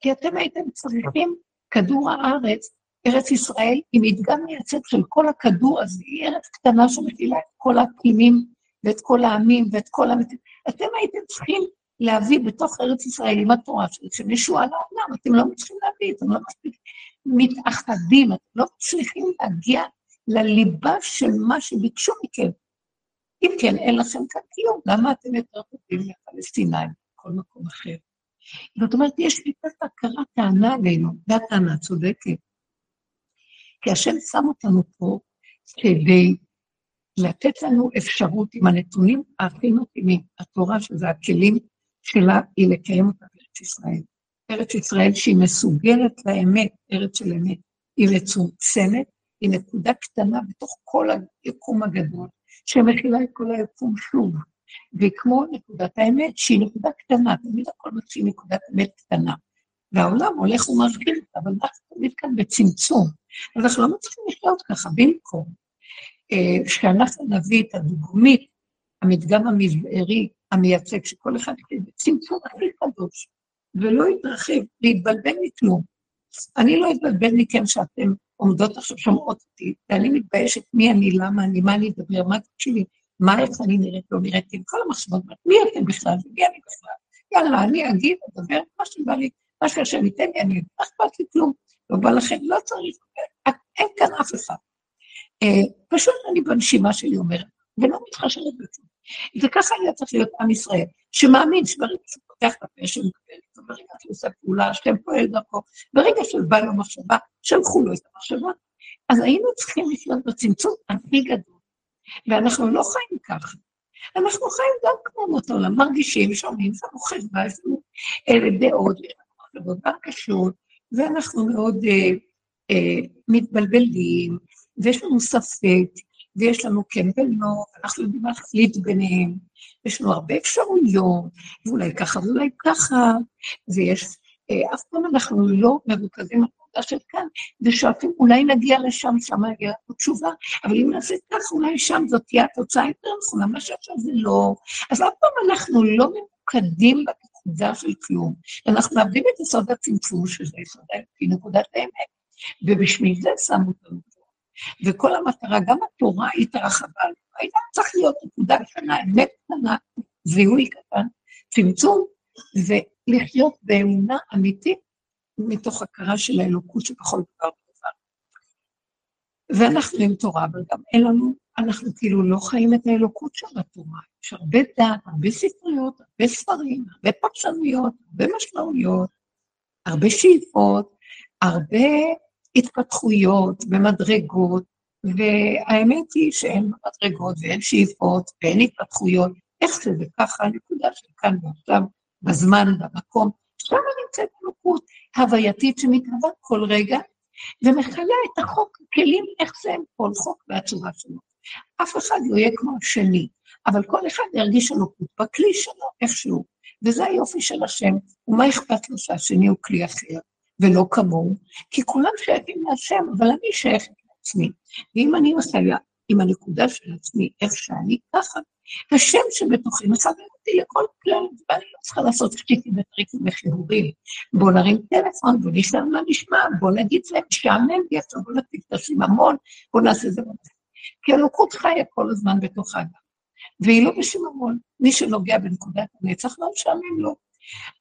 כי אתם הייתם צריכים כדור הארץ, ארץ ישראל, היא מדגם מייצג של כל הכדור הזה, היא ארץ קטנה שמכילה את כל האקלימים ואת כל העמים ואת כל המת... אתם הייתם צריכים להביא בתוך ארץ ישראל עם התורה שלכם ישועה לעולם, אתם לא מצליחים להביא, אתם לא מספיק מתאחדים, אתם לא מצליחים להגיע לליבה של מה שביקשו מכם. אם כן, אין לכם כאן קיום, למה אתם יותר טובים מהפלסטינאים, בכל מקום אחר? זאת אומרת, יש שיטת הכרה טענה עלינו, והטענה צודקת. כי השם שם אותנו פה כדי לתת לנו אפשרות עם הנתונים הכי מתאימים, התורה, שזה הכלים שלה, היא לקיים אותה בארץ ישראל. ארץ ישראל שהיא מסוגלת לאמת, ארץ של אמת, היא מצומצמת, היא נקודה קטנה בתוך כל היקום הגדול, שמכילה את כל היקום שוב. וכמו נקודת האמת, שהיא נקודה קטנה, תמיד הכל מתחיל נקודת אמת קטנה. והעולם הולך ומרחיב אבל אנחנו תמיד כאן בצמצום. אז אנחנו לא מצליחים לחיות ככה, במקום אה, שאנחנו נביא את הדוגמית, המדגם המבערי, המייצג, שכל אחד יחיה בצמצום הכי קדוש, ולא יתרחב, להתבלבל מכלום. אני לא אתבלבל מכם שאתם עומדות עכשיו שומעות אותי, ואני מתביישת מי אני, למה אני, מה אני אדבר, מה תקשיבי, מה איך אני נראית, לא נראית, עם כל המחשבות, מי אתם בכלל, ומי אני בכלל? יאללה, אני אגיד, אדבר, מה שבא לי, מה שהשם ייתן לי, אני אגיד, לא אכפת לי כלום, לא בא לכם, לא צריך, אין כאן אף אחד. אה, פשוט אני בנשימה שלי אומרת, ולא מתחשבת בכלום. וככה היה צריך להיות עם ישראל, שמאמין שברגע שהוא פותח את הפה, שמקבל ברגע שהוא עושה פעולה, השם פועל דרכו, ברגע שבא לו מחשבה, שלחו לו את המחשבה. אז היינו צריכים לחיות בצמצום הכי גדול. ואנחנו לא חיים ככה. אנחנו חיים גם כמו אומות העולם, מרגישים, שומעים, לנו חשבה, יש לנו דעות, מחשבות והרגשות, ואנחנו מאוד אה, אה, מתבלבלים, ויש לנו ספק, ויש לנו כן ולא, אנחנו יודעים להחליט ביניהם, יש לנו הרבה אפשרויות, ואולי ככה ואולי ככה, ויש, אה, אף פעם אנחנו לא מרוכזים בנקודה של כאן, ושואפים, אולי נגיע לשם, שם נגיע לנו תשובה, אבל אם נעשה כך, אולי שם זאת תהיה התוצאה יותר נכונה, מה שעכשיו זה לא. אז אף פעם אנחנו לא ממוקדים בנקודה של כלום, אנחנו מאבדים את יסוד הצמצום, שזה יסוד נקודת האמת, ובשביל זה שמו אותנו וכל המטרה, גם התורה התרחבה, הייתה צריך להיות נקודה קטנה, אמת קטנה, זיהוי קטן, צמצום, ולחיות באמונה אמיתית מתוך הכרה של האלוקות שבכל דבר ודבר. ואנחנו עם תורה, אבל גם אין לנו, אנחנו כאילו לא חיים את האלוקות של התורה. יש הרבה דעת, הרבה ספריות, הרבה ספרים, הרבה פרשנויות, הרבה משמעויות, הרבה שאיפות, הרבה התפתחויות ומדרגות, והאמת היא שאין מדרגות ואין שאיפות ואין התפתחויות, איך שזה ככה, הנקודה של כאן ועכשיו, בזמן, במקום, שם נמצאת אלוקות הווייתית שמתהווה כל רגע, ומכלה את החוק, כלים איך זה כל חוק והצורה שלו. אף אחד לא יהיה כמו השני, אבל כל אחד ירגיש אלוקות בכלי שלו, איכשהו. וזה היופי של השם, ומה אכפת לו שהשני הוא כלי אחר, ולא כמוהו? כי כולם שייכים להשם, אבל אני שייכת לעצמי. ואם אני מחיה עם הנקודה של עצמי, איך שאני ככה, השם שבתוכי מכוון אותי לכל כלל, ואני לא צריכה לעשות שטיקים וטריקים וחיבורים. בואו נרים טלפון, בואו נשאר מה נשמע, בואו נגיד להם, שעמם לי עכשיו, בואו נתיק את הסיממון, בואו נעשה את זה. כי אלוקות חיה כל הזמן בתוך האדם. והיא לא בשיממון. מי שנוגע בנקודת הנצח לא משעמם לו.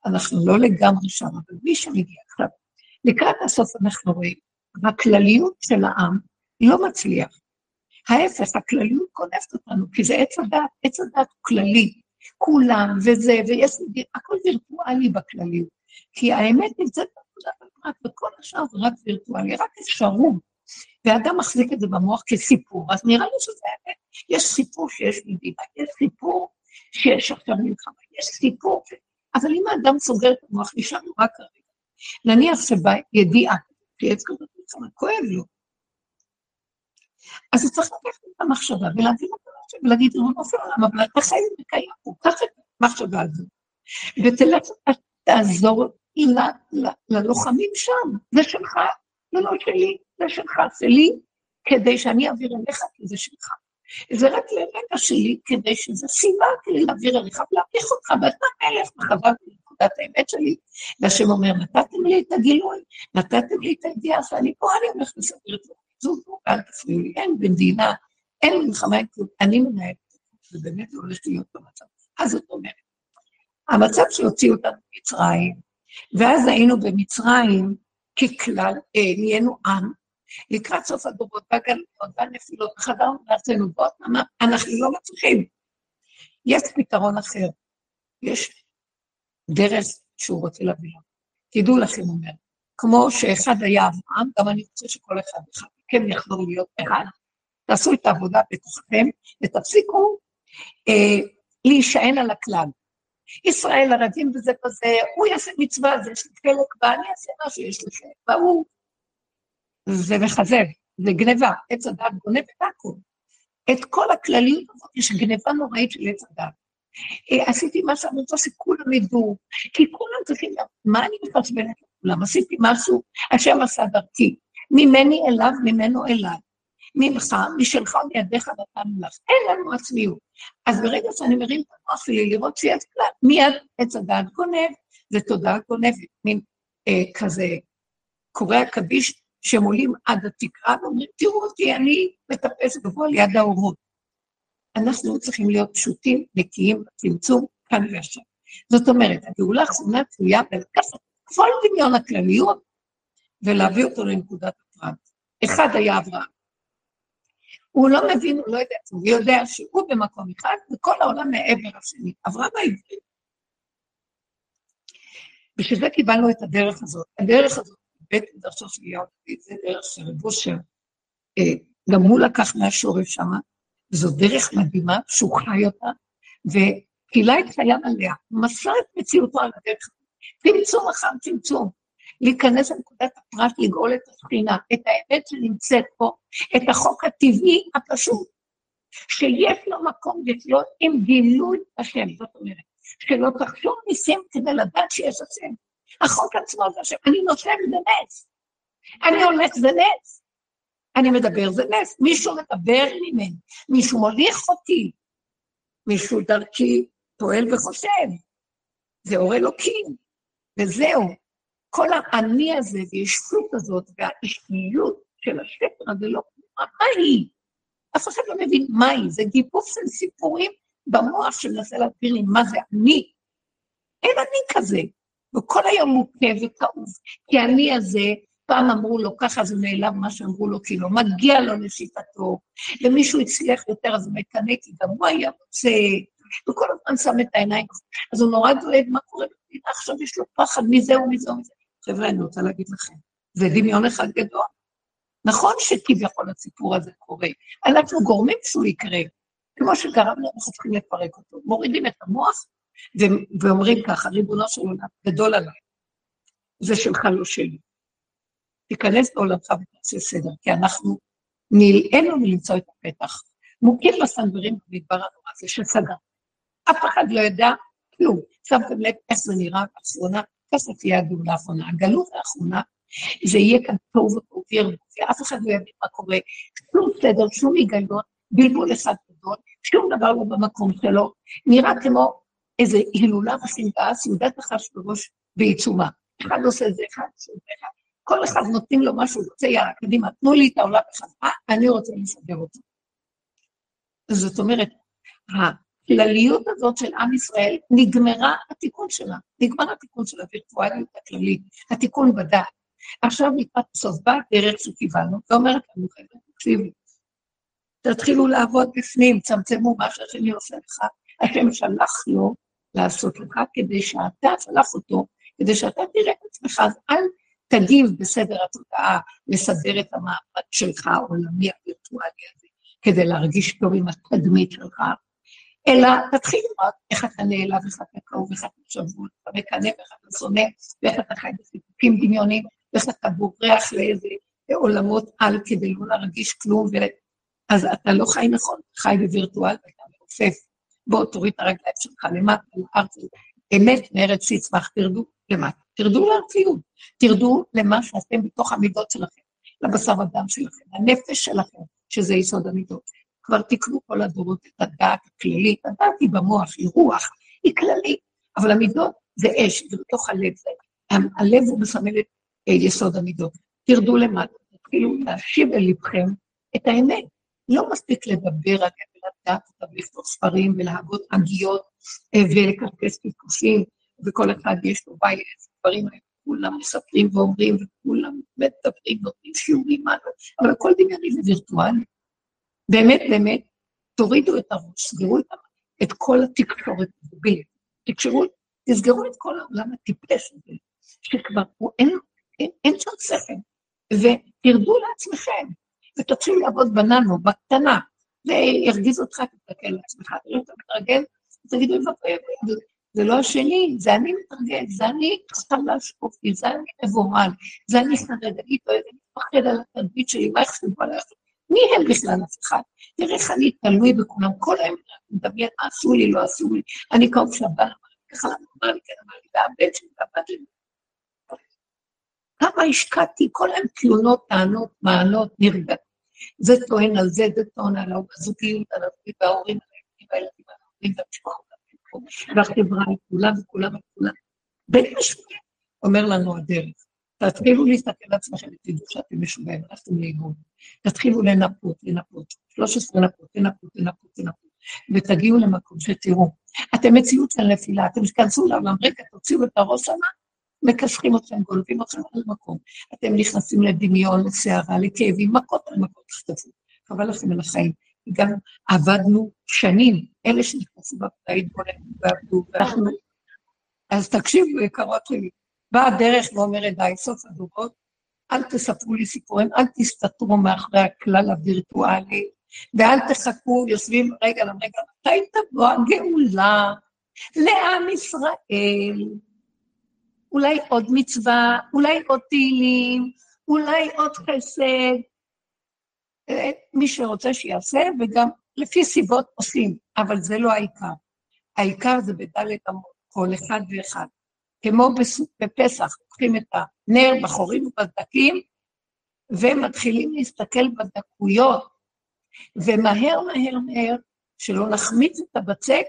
אנחנו לא לגמרי שם, אבל מי שמגיע עכשיו, לקראת הסוף אנחנו רואים, הכלליות של העם לא מצליח. ההפך, הכלליות גונבת אותנו, כי זה עץ הדת, עץ הדת הוא כללי, כולם וזה, ויש, הכל וירטואלי בכלליות. כי האמת נמצאת בנקודת הפרט, וכל השאר זה רק וירטואלי, רק אפשרות. ואדם מחזיק את זה במוח כסיפור, אז נראה לי שזה האמת. יש סיפור שיש מדינה, יש סיפור שיש עכשיו מלחמה, יש סיפור, אבל אם האדם סוגר את המוח, נשאר לו רק כרגע. נניח שבא ידיעה, שיש כזאת מלחמה, כואב לו. אז הוא צריך לקחת את המחשבה ולהבין אותה ולהגיד, ריבונו של עולם, אבל אתה חי וקיים פה, קח את המחשבה הזו, ותלך, תעזור ללוחמים שם, זה שלך, זה לא שלי, זה שלך, זה לי, כדי שאני אעביר אליך, כי זה שלך. זה רק לרגע שלי, כדי שזה סיבה כדי להעביר אליך ולהפיך אותך, ואתה מלך, וחזרתי לנקודת האמת שלי, והשם אומר, נתתם לי את הגילוי, נתתם לי את הידיעה שאני פה, אני הולך לסדר את זה. זוזו, אל תפריעו לי, אין מדינה, אין מלחמה, אין כלום, אני מנהלת ובאמת זה הולך להיות במצב. אז זאת אומרת, המצב שהוציאו אותנו ממצרים, ואז היינו במצרים, ככלל, אה, נהיינו עם, לקראת סוף הדורות, והגלויות והנפילות, וחזרנו לארצנו, ועוד אמר, אנחנו לא מצליחים. יש פתרון אחר, יש דרך שהוא רוצה להביא לנו. תדעו לכם, אומר, כמו שאחד היה אברהם, גם אני רוצה שכל אחד אחד מכם יחזור להיות אחד. תעשו את העבודה בתוככם, ותפסיקו אה, להישען על הכלל. ישראל ערבים בזה בזה, הוא יעשה מצווה, זה יש לי חלק בה, אני אעשה מה שיש לי חלק בה. זה מחזר, זה גניבה, עץ הדת גונב את הכול. את כל הכלליות הזאת יש גניבה נוראית של עץ הדת. אה, עשיתי מה שאני רוצה שכולם ידעו, כי כולם צריכים, מה אני מחשבנת לכולם? עשיתי משהו, השם עשה דרכי. ממני אליו, ממנו אליי. ממך, משלך, מידיך נתנו לך. אין לנו עצמיות. אז ברגע שאני מרים את המוח שלי לראות שיש כלל, מיד עץ הדעת גונב, זה תודעה גונבת, מין אה, כזה קדיש שהם עולים עד התקרה ואומרים, תראו אותי, אני מטפס גבוה ליד האורות. אנחנו צריכים להיות פשוטים, נקיים, צמצום, כאן ועכשיו. זאת אומרת, הגאולה האחרונה תלויה בלקחת כל דמיון הכלליות ולהביא אותו לנקודת הפרט. אחד היה אברהם. הוא לא מבין, הוא לא יודע, הוא יודע שהוא במקום אחד וכל העולם מעבר השני. אברהם העברי. בשביל זה קיבלנו את הדרך הזאת. הדרך הזאת, בית מדרשו של יהודה זה דרך של רב אושר, אה, גם הוא לקח מהשורש שמה, וזו דרך מדהימה שהוא חי אותה, וקהילה את עליה, מסר את מציאותו על הדרך. צמצום אחר צמצום. להיכנס לנקודת הפרט, לגאול את השכינה, את האמת שנמצאת פה, את החוק הטבעי הפשוט, שיש לו מקום לחיות עם גילוי השם, זאת אומרת, שלא תחשוב ניסים כדי לדעת שיש השם. החוק עצמו זה השם, אני נושם זה נס, אני הולך זה נס, אני מדבר זה נס, מישהו מדבר ממני, מישהו מוליך אותי, מישהו דרכי פועל וחושב, זה אור אלוקים, וזהו. כל האני הזה והישות הזאת והאישיות של השקר הזה לא, מה היא? אף אחד לא מבין מה היא, זה גיבוף של סיפורים במוח שמנסה להסביר לי מה זה אני. אין אני כזה. וכל היום מוכה וכאוב, כי אני הזה, פעם אמרו לו ככה, אז הוא נעלם מה שאמרו לו, כי לא מגיע לו לשיטתו, ומישהו הצליח יותר, אז הוא מקנא, כי גם הוא היה רוצה, וכל הזמן שם את העיניים, אז הוא נורא דואג מה קורה במדינה, עכשיו יש לו פחד מזה ומזה ומזה. חבר'ה, אני רוצה להגיד לכם, זה דמיון אחד גדול. נכון שכביכול הסיפור הזה קורה, אנחנו גורמים שהוא יקרה, כמו שגרמנו, אנחנו צריכים לפרק אותו. מורידים את המוח ו- ואומרים ככה, ריבונו של עולם, גדול עליי, זה שלך לא שלי. תיכנס לעולמך ותעשה סדר, כי אנחנו נלאינו מלמצוא את הפתח. מוכים בסנוורים במדבר הנורא הזה שסגר. אף אחד לא יודע כלום. שמתם לב איך זה נראה באחרונה? כסף תהיה הגאולה האחרונה. הגלות האחרונה, זה יהיה כאן טוב ופופר, ואף אחד לא יבין מה קורה. שום סדר, שום היגיון, בלבול אחד גדול, שום דבר לא במקום שלו. נראה כמו איזה הילולה ושנאה, סעודת אחשוורוש בעיצומה. אחד עושה זה, אחד עושה זה, אחד. כל אחד נותנים לו משהו, רוצה, יאללה, קדימה, תנו לי את העולם בחזרה, אני רוצה לסדר אותו. זאת אומרת, הכלליות הזאת של עם ישראל, נגמרה התיקון שלה, נגמר התיקון של הווירטואליות הכללית, התיקון בדעת. עכשיו לקראת סוף בא דרך שקיבלנו, ואומרת לנו, חבר'ה, תקשיבו, תתחילו לעבוד בפנים, צמצמו מה שהשני עושה לך, השם שלח לו לעשות לך, כדי שאתה שלח אותו, כדי שאתה תראה את עצמך, אז אל תגיב בסדר התודעה, לסדר את המעמד שלך, העולמי הווירטואלי הזה, כדי להרגיש טוב עם התדמית שלך, אלא תתחיל לראות איך אתה נעלב, איך אתה קרוב, איך אתה שבוע, איך אתה מקנא, איך אתה שונא, ואיך אתה חי בסיפוקים דמיוניים, ואיך אתה בורח לאיזה עולמות על כדי לא להרגיש כלום, ו... אז אתה לא חי נכון, חי בווירטואל ואתה מעופף. בוא, תוריד את הרגליים שלך למטה, לארץ, אמת מארץ יצמח, תרדו למטה. תרדו לארציות, תרדו למה שאתם בתוך המידות שלכם, לבשר ודם שלכם, לנפש שלכם, שזה יסוד המידות. כבר תקנו כל הדורות את הדעת הכללית, הדעת היא במוח, היא רוח, היא כללית, אבל המידות זה אש, זה בתוך הלב, זה, הלב הוא מסמל את אה, יסוד המידות. תרדו למטה, תתחילו להשיב אל לבכם את האמת. לא מספיק לדבר על ולדעת אותה ולכתוב ספרים ולהגות עגיות אה, ולקרקס קשקושים, וכל אחד יש לו בית, הדברים האלה, כולם מספרים ואומרים, וכולם מדברים, נותנים שיעורים, אבל הכל דמיוני ווירטואלי. באמת, באמת, תורידו את הראש, סגרו את, את כל התקשורת המובילית, תקשרו, תסגרו את כל העולם הטיפש הזה, שכבר הוא אין, אין, אין שם שכל, ותרדו לעצמכם, ותתחילו לעבוד בננו, בקטנה, זה ירגיז אותך, תסתכל לעצמך, תראה אתה מתרגל, תגידו, זה לא השני, זה אני מתרגל, זה אני חלש אופי, זה אני מבוהל, זה אני חרד, אני לא יודעת, מפחד על התדמית שלי, מה יחשבו עליי? מי הם בכלל אף אחד? תראה איך אני תלוי בכולם, כל היום מדמיין מה עשו לי, לא עשו לי, אני קרוב אמר לי, ככה למה אמר לי, כן אמר לי, והבן שלי והבת שלי. כמה השקעתי, כל היום תלונות, טענות, מעלות, נרגעתי. זה טוען על זה, זה טוען על הזוגיות, על הזוגיות, וההורים, על הילדים, והילדים, וההורים, והמשפחות. והחברה היא כולה וכולם וכולם. בית משוגע, אומר לנו הדרך. תתחילו להסתכל על עצמכם ותדעו שאתם משוגעים, הלכתם לאימון. תתחילו לנפות, לנפות. 13 לנפות, לנפות, לנפות, לנפות. ותגיעו למקום שתראו. אתם מציאות של נפילה, אתם תיכנסו לעולם, רגע, תוציאו את הראש שמה, מכסחים אתכם, גולבים אתכם על מקום. אתם נכנסים לדמיון, לסערה, לכאבים, מכות על מכות תחטפו. חבל לכם על החיים. גם עבדנו שנים, אלה שנכנסו בבית ועבדו, ואנחנו... אז תקשיבו, יקרות שלי, באה הדרך ואומרת, די, סוף הדורות, אל תספרו לי סיפורים, אל תסתתרו מאחורי הכלל הווירטואלי, ואל תחכו, יושבים רגע לרגע, מתי תבוא הגאולה לעם ישראל? אולי עוד מצווה, אולי עוד תהילים, אולי עוד חסד, מי שרוצה שיעשה, וגם לפי סיבות עושים, אבל זה לא העיקר. העיקר זה בדלת אמות, כל אחד ואחד. כמו בפסח, לוקחים את הנר בחורים ובסדקים, ומתחילים להסתכל בדקויות, ומהר מהר מהר, שלא נחמיץ את הבצק,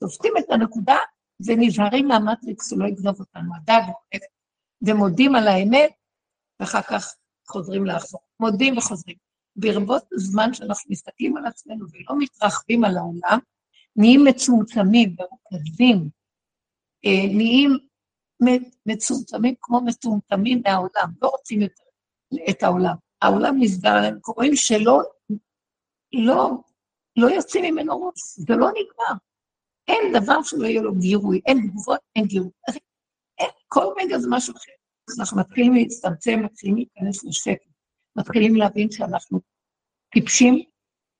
תופסים את הנקודה ונזהרים מהמטריקס שלא יגנוב אותנו, הדג, ומודים על האמת, ואחר כך חוזרים לאחור. מודים וחוזרים. ברבות הזמן שאנחנו מסתכלים על עצמנו ולא מתרחבים על העולם, נהיים מצומצמים, מרוכזים, נהיים מצומצמים כמו מטומטמים מהעולם, לא רוצים יותר את העולם. העולם נסגר עליהם, קוראים שלא לא, לא יוצאים ממנו ראש, זה לא נגמר. אין דבר שלא יהיה לו גירוי, אין תגובות, אין גירוי. אין, כל רגע זה משהו אחר. אנחנו מתחילים להצטמצם, מתחילים להיכנס לשקט, מתחילים להבין שאנחנו טיפשים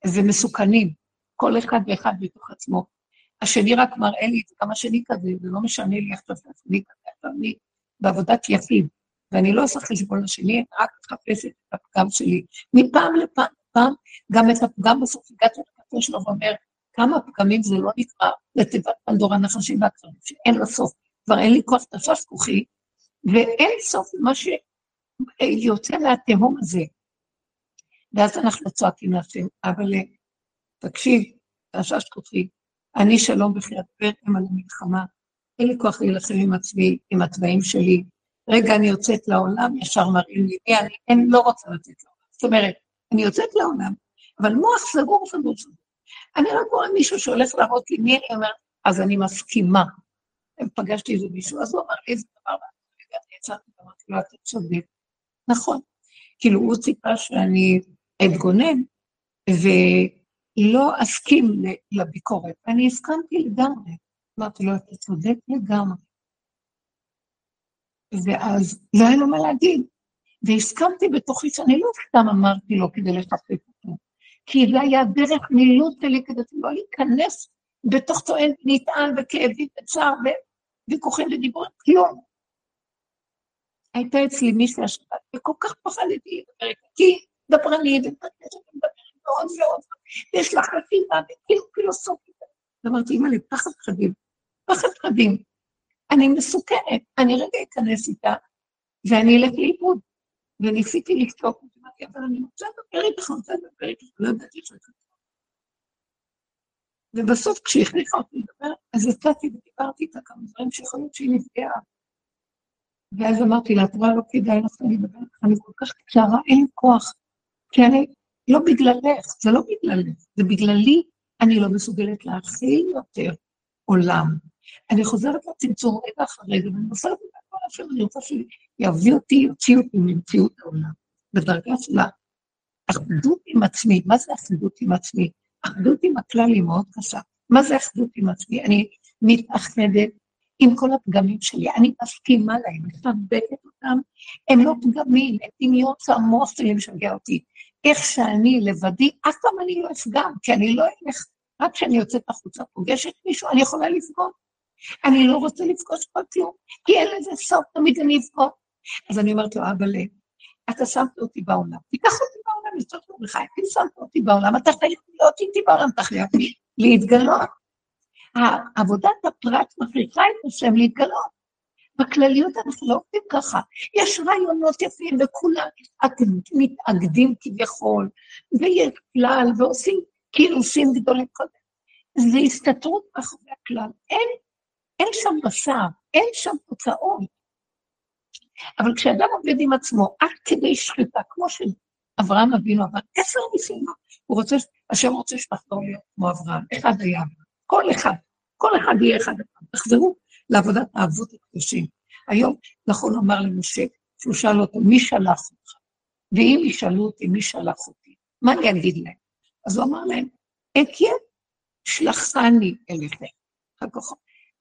ומסוכנים, כל אחד ואחד בתוך עצמו. השני רק מראה לי את גם השני כזה, זה לא משנה לי עכשיו שהשני כזה, עכשיו אני בעבודת יחיד, ואני לא עושה חשבון לשני, רק מחפשת את הפגם שלי. מפעם לפעם, פעם, גם את הפגם בסוף הגעתי לקטע שלו ואומר, כמה פגמים זה לא נקרא לתיבת פנדורה נחשים והקרבים, שאין לה סוף. כבר אין לי כוח תפס כוחי, ואין סוף מה שיוצא מהתהום הזה. ואז אנחנו צועקים להשם, אבל תקשיב, תשש כוחי, אני שלום אדבר עם על המלחמה, אין לי כוח להילחם עם עצמי, עם התוואים שלי. רגע, אני יוצאת לעולם, ישר מראים לי מי אני, אין, לא רוצה לצאת לעולם. זאת אומרת, אני יוצאת לעולם, אבל מוח סגור סגור סגור. אני רק רואה מישהו שהולך להראות לי מי אני אומרת, אז אני מסכימה. פגשתי איזה מישהו, אז הוא אמר לי איזה דבר, ואני יצאתי ואמרתי לו, אתה צודק. נכון. כאילו, הוא ציפה שאני אתגונן, ולא אסכים לביקורת. ואני הסכמתי לגמרי. אמרתי לו, אתה צודק לגמרי. ואז לא היה לו מה להגיד. והסכמתי בתוכי שאני לא סתם אמרתי לו כדי לשחק אותו, כי זה היה דרך מילוט שלי כדי לא להיכנס בתוך טוען נטען וכאבים וצער וויכוחים ודיבורים, כלום. הייתה אצלי מישהי השבת, וכל כך פחדתי לדבר איתה, כי דברנית, ומדברת מאוד מאוד, ויש לה חשיבה, וכאילו פילוסופית. אמרתי, אימא לי, פחד חדים, פחד חדים. אני מסוכנת, אני רגע אכנס איתה, ואני אלך לאיבוד. וניסיתי לשתוק, אמרתי, אבל אני רוצה לדבר איתך, אני רוצה לדבר איתך, לא ידעתי שאתה ובסוף כשהכריחה אותי לדבר, אז יצאתי ודיברתי איתה כמה דברים שיכול להיות שהיא נפגעה. ואז אמרתי לה, את רואה, לא כדאי לך לדבר איתך, אני כל כך קצרה, אין כוח. כי אני, לא בגללך, זה לא בגללך, זה בגללי, אני לא מסוגלת להכיל יותר עולם. אני חוזרת לצמצום רגע אחרי רגע, ואני נופלת בכל אשר אני רוצה שיביא אותי, יוציא אותי ממציאות העולם, בדרגה של האחדות עם עצמי. מה זה אחדות עם עצמי? אחדות עם הכלל היא מאוד קשה. מה זה אחדות עם עצמי? אני מתאחדת עם כל הפגמים שלי, אני מסכימה להם, מחבקת אותם, הם לא פגמים, הם דמיון שהמוח שלי משגע אותי. איך שאני לבדי, אף פעם אני לא אפגם, כי אני לא אלך, רק כשאני יוצאת החוצה, פוגשת מישהו, אני יכולה לפגום. אני לא רוצה לפגוש כל כלום, כי אין לזה סוף, תמיד אני אפגום. אז אני אומרת לו, אבא לב, אתה שמת אותי בעולם, תיקח אותי בעולם, טוב לך, אם שמת אותי בעולם, אתה חייב להיות איתי בעולם, אתה חייב להתגלות. עבודת הפרט מכריחה את השם להתגלות. בכלליות אנחנו לא עובדים ככה. יש רעיונות יפים וכולם מתאגדים כביכול, ויש כלל ועושים כינוסים גדולים קודם. זה הסתתרות מאחורי הכלל. אין, אין שם בשר, אין שם תוצאות. אבל כשאדם עובד עם עצמו עד כדי שחיטה, כמו שאברהם אבינו עבר עשר ניסיונות, הוא רוצה, השם רוצה שתחזור להיות כמו אברהם, אחד היה, כל אחד, כל אחד יהיה אחד. תחזרו לעבודת האבות הקדושים. היום נכון לומר למשה, שהוא שאל אותו, מי שלח אותך? ואם ישאלו אותי, מי שלח אותי? מה אני אגיד להם? אז הוא אמר להם, אקיה, שלחני אליכם.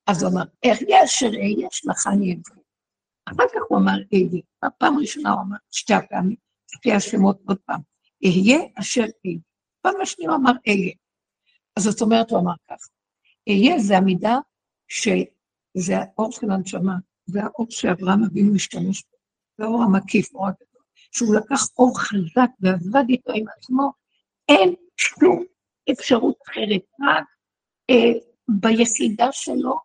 אז הוא אמר, איך אשר אהיה, שלחני אליכם. אחר כך הוא אמר אהיה. בפעם הראשונה הוא אמר שתי הפעמים, שתי השמות עוד פעם. אהיה אשר אהיה. פעם השנייה הוא אמר אהיה. אז זאת אומרת, הוא אמר ככה, אהיה זה המידה של, זה האור של הנשמה, זה האור שאברהם אבינו השתמש בו, זה האור המקיף, אור הגדול, שהוא לקח אור חזק ועבד איתו עם עצמו, אין שום אפשרות אחרת, רק אה, ביחידה שלו,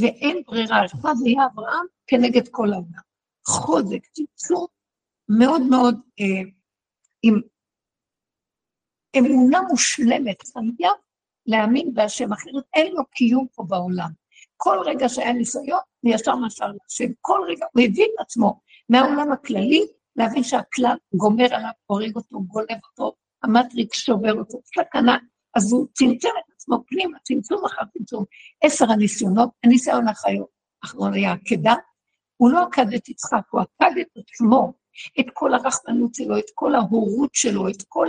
ואין ברירה, אחד היה אברהם כנגד כל העולם. חוזק, צמצום מאוד מאוד אה, עם אמונה מושלמת, חייב להאמין בהשם, אחרת אין לו קיום פה בעולם. כל רגע שהיה ניסיון, הוא ישר מסר להשם. כל רגע, הוא הביא את עצמו מהעולם הכללי, להבין שהכלל גומר עליו, הורג אותו, גולב אותו, המטריקס שובר אותו, סכנה. אז הוא צמצם את עצמו פנימה, צמצום אחר צמצום. עשר הניסיונות, הניסיון האחרון היה עקדה, הוא לא עקד את יצחק, הוא עקד את עצמו, את כל הרחמנות שלו, את כל ההורות שלו, את כל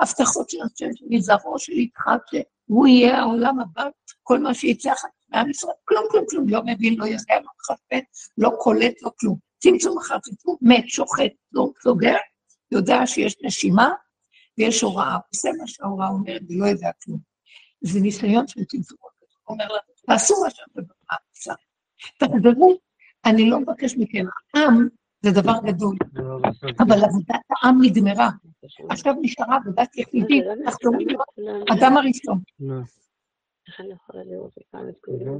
ההבטחות של השם, מזרעו של יצחק, שהוא יהיה העולם הבא, כל מה שיצא אחר מעם ישראל, כלום, כלום, כלום, לא מבין, לא יודע, לא מחפש, לא קולט, לא כלום. צמצום אחר צמצום, מת, שוחט, לא סוגר, יודע שיש נשימה ויש הוראה, עושה מה שההוראה אומרת ולא יודע כלום. זה ניסיון של צמצום. הוא אומר לה, תעשו מה שאתם עושה. תחזרו, אני לא מבקש מכם, העם זה דבר גדול, אבל עבודת העם נגמרה. עכשיו נשארה עבודת יחידים, תחזרו אדם הראשון. איך אני יכולה לראות כאן את כולם?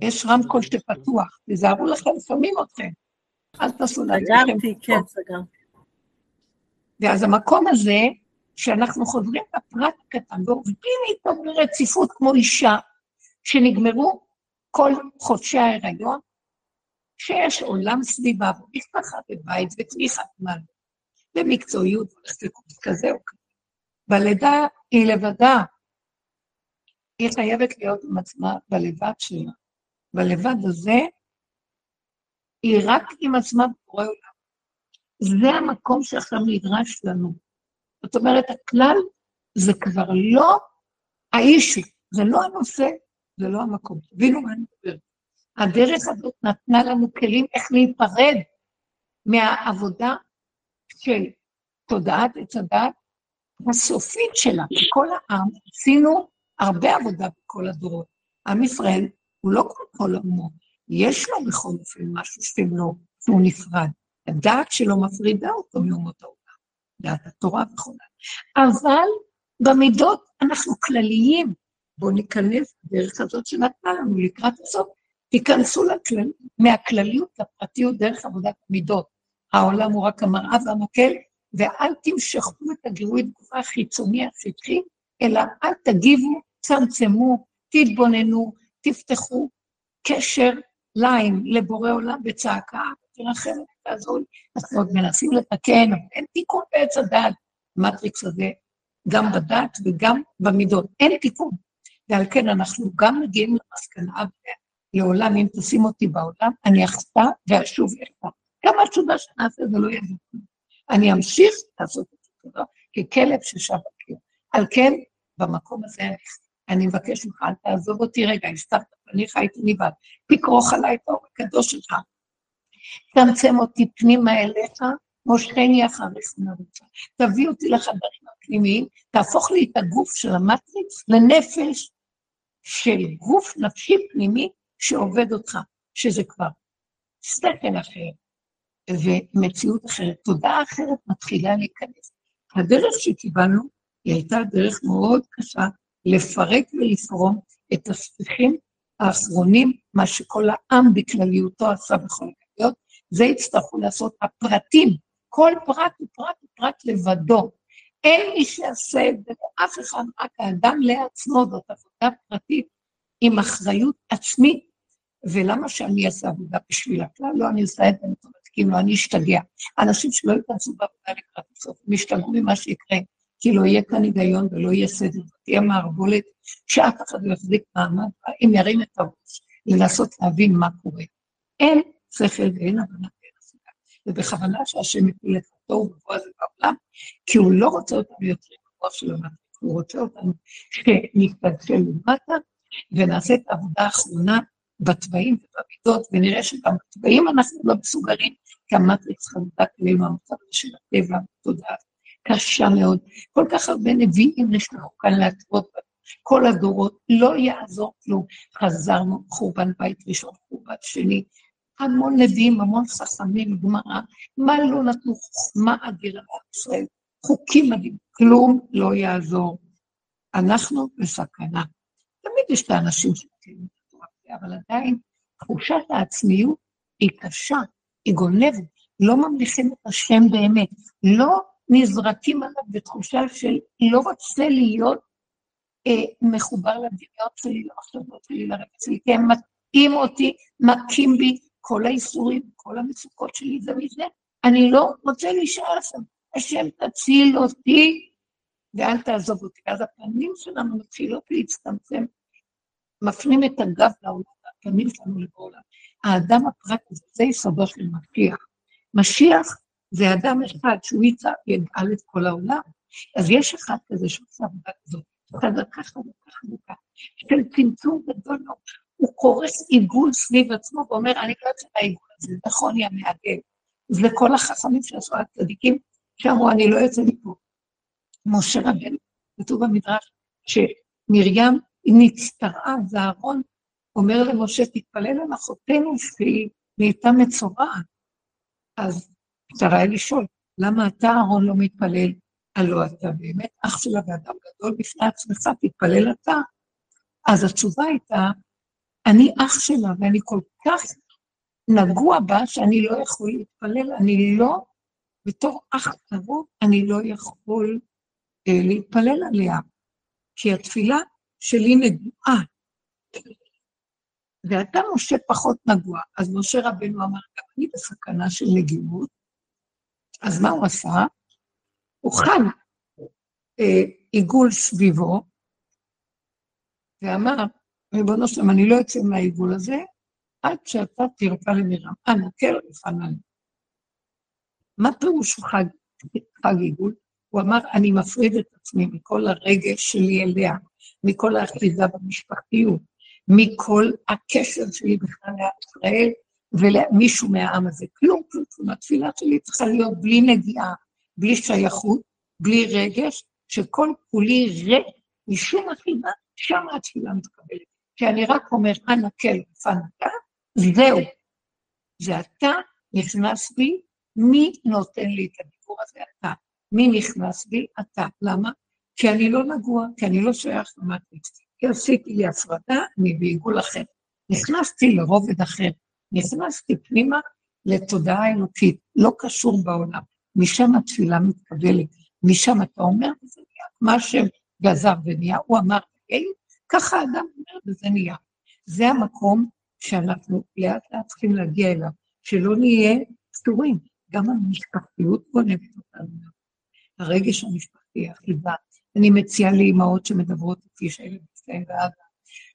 יש רמקול שפתוח, תיזהרו לכם, שומעים אתכם. אל תעשו לעצמכם. סגרתי, כן, סגרתי. ואז המקום הזה, שאנחנו חוזרים לפרט הקטן, ועובדים איתו ברציפות כמו אישה, שנגמרו כל חודשי ההיריון, שיש עולם סביבה, ומשפחה בבית, ותמיכת מעלה, ומקצועיות, והולכת לקורס כזה או כזה. בלידה היא לבדה, היא חייבת להיות עם עצמה בלבד שלה. בלבד הזה, היא רק עם עצמה בקורא עולם. זה המקום שעכשיו נדרש לנו. זאת אומרת, הכלל זה כבר לא האישו, זה לא הנושא, זה לא המקום. תבינו מה אני מדברת. הדרך הזאת נתנה לנו כלים איך להיפרד מהעבודה של תודעת עץ הדת הסופית שלה. כל העם, עשינו הרבה עבודה בכל הדורות. עם ישראל הוא לא כמו כל האומות, יש לו בכל אופן משהו שאתם לא, שהוא נפרד. הדעת שלו מפרידה אותו מאומות העולם, דעת התורה וכו'. אבל במידות אנחנו כלליים. בואו ניכנס בדרך הזאת שנתנה לנו לקראת הסוף. תיכנסו לכלל, מהכלליות לפרטיות דרך עבודת המידות. העולם הוא רק המראה והמקל, ואל תמשכו את הגירוי תגובה החיצוני השטחי, אלא אל תגיבו, צמצמו, תתבוננו, תפתחו קשר ליים לבורא עולם בצעקה, תרחם, תעזור לי. אנחנו עוד מנסים לתקן, אבל אין תיקון בעץ הדת, המטריקס הזה, גם בדת וגם במידות. אין תיקון. ועל כן אנחנו גם מגיעים למסקנה, לעולם, אם תשים אותי בעולם, אני אחטא ואשוב יחטא. כמה תשובה שנעשה זה לא יעזור. אני אמשיך לעשות את זה ככלב ששב. על כן, במקום הזה אני אני מבקש ממך, אל תעזוב אותי רגע, הסתרת פניך, הייתי נבהל. תכרוך עליי את האור הקדוש שלך. צמצם אותי פנימה אליך, מושכני אחריך מרוצה. תביא אותי לחדרים הפנימיים, תהפוך לי את הגוף של המטריקס לנפש של גוף נפשי פנימי שעובד אותך, שזה כבר שכל אחר ומציאות אחרת. תודעה אחרת מתחילה להיכנס. הדרך שקיבלנו היא הייתה דרך מאוד קשה לפרק ולפרום את הספיחים האחרונים, מה שכל העם בכלליותו עשה בכל הכלליות, זה יצטרכו לעשות הפרטים. כל פרט הוא פרט פרט לבדו. אין מי שיעשה את זה לאף אחד, רק האדם לעצמו, זאת עבודה פרטית עם אחריות עצמית. ולמה שאני אעשה עבודה בשביל הכלל? לא, אני עושה את זה כאילו, אני אשתגע. אנשים שלא ייכנסו בעבודה לקראת הסוף, הם ישתגעו ממה שיקרה. כי לא יהיה כאן היגיון ולא יהיה סדר, תהיה מערבולת שאף אחד לא יחזיק מעמד, אם ירים את הראש, לנסות להבין מה קורה. אין שכל ואין הבנה ואין השגה. ובכוונה שהשם מפיל את התוהו הזה בעולם, כי הוא לא רוצה אותנו יותר במוח של המטה, הוא רוצה אותנו שנתפצל למטה ונעשה את העבודה האחרונה בתוואים ובמידות, ונראה שגם בתוואים אנחנו לא מסוגלים, כי המטריקס חזק אלינו המצב של הטבע, תודעה קשה מאוד. כל כך הרבה נביאים נשלחו כאן להתוות כל הדורות, לא יעזור כלום. חזרנו, חורבן בית ראשון, חורבן שני, המון נביאים, המון חכמים, גמרא, מה לא נתנו חוכמה אדירה לישראל, חוקים מדהים, כלום לא יעזור. אנחנו בסכנה. תמיד יש את האנשים התורה, אבל עדיין תחושת העצמיות היא קשה, היא גונבת, לא ממליכים את השם באמת, לא נזרקים עליו בתחושה של לא רוצה להיות אה, מחובר לדמיון שלי, למחשבות שלי, לרקע שלי, כי הם מתאים אותי, מכים בי כל האיסורים, כל המצוקות שלי זה מזה. אני לא רוצה להישאר שם. השם תציל אותי ואל תעזוב אותי. אז הפנים שלנו מתחילות להצטמצם, מפנים את הגב לעולם, הפנים שלנו לעולם. האדם הפרקטי, זה יסודו של משיח. משיח זה אדם אחד שהוא יגאל את כל העולם. אז יש אחד כזה שעושה עבודה כזאת, חזקה חזקה חזקה, של צמצום גדול מאוד. הוא קורס עיגול סביב עצמו ואומר, אני לא יוצא מהעיגול הזה, נכון, היא המעגל. זה כל החכמים שעשו הצדיקים, שאמרו, אני לא יוצא מפה. משה רבנו, כתוב במדרש, שמרים נצטרעה, ואהרון אומר למשה, תתפלל על אחותנו שהיא נהייתה מצורעת. אז אפשר היה לשאול, למה אתה, אהרון, לא מתפלל? הלא אתה באמת אח שלה ואדם גדול בפני עצמך, תתפלל אתה. אז התשובה הייתה, אני אח שלה ואני כל כך נגוע בה שאני לא יכול להתפלל, אני לא, בתור אח קרוב, אני לא יכול אה, להתפלל עליה, כי התפילה שלי נגועה. ואתה, משה, פחות נגוע. אז משה רבנו אמר, גם אני בסכנה של נגיעות. אז מה הוא עשה? הוא חם אה, עיגול סביבו, ואמר, ריבונו שלם, אני לא יוצא מהעיגול הזה, עד שאתה תרפא למרם. אנא, כן לפניי. מה פירוש חג, חג עיגול? הוא אמר, אני מפריד את עצמי מכל הרגש שלי אליה, מכל האחיזה במשפחתיות, מכל הקשר שלי בכלל לישראל ולמישהו מהעם הזה. כלום, כלום, כלום. התפילה שלי צריכה להיות בלי נגיעה, בלי שייכות, בלי רגש, שכל כולי ריק משום אחיזה, שם התפילה מתקבלת. כי אני רק אומר, אנא כל פנתה, זהו. זה אתה נכנס בי, מי נותן לי את הדיבור הזה? אתה. מי נכנס בי? אתה. למה? כי אני לא נגוע, כי אני לא שייך למטריקס. כי עשיתי לי הפרדה, אני בעיגול אחר. נכנסתי לרובד אחר, נכנסתי פנימה לתודעה אלוקית, לא קשור בעולם. משם התפילה מתקבלת, משם אתה אומר, וזה נהיה מה שגזר ונהיה, הוא אמר, היי, ככה האדם אומר, וזה נהיה. זה המקום שאנחנו לאט לאט צריכים להגיע אליו, שלא נהיה פטורים. גם המשפחתיות גונבת אותנו. הרגש המשפחתי, החיבה. אני מציעה לאימהות שמדברות איתי, שהילד אצלם ואבא,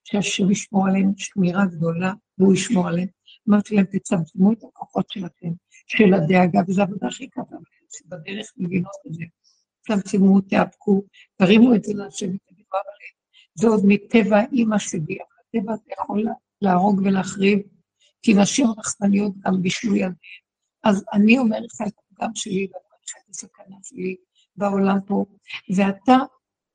שהשם ישמור עליהם שמירה גדולה, והוא ישמור עליהם. אמרתי להם, תצמצמו את הכוחות שלכם, של הדאגה, וזו עבודה הכי קטנה, שבדרך מבינות את זה. צמצמו, תאפקו, תרימו את זה להשם ותגידו, אבל זה עוד מטבע אימא שלי, הטבע זה יכול להרוג ולהחריב, כי נשים רחמניות גם בישלו ילדיהם. אז אני אומר לך את הפגם שלי, ואני אומר לך את הסכנה שלי בעולם פה, ואתה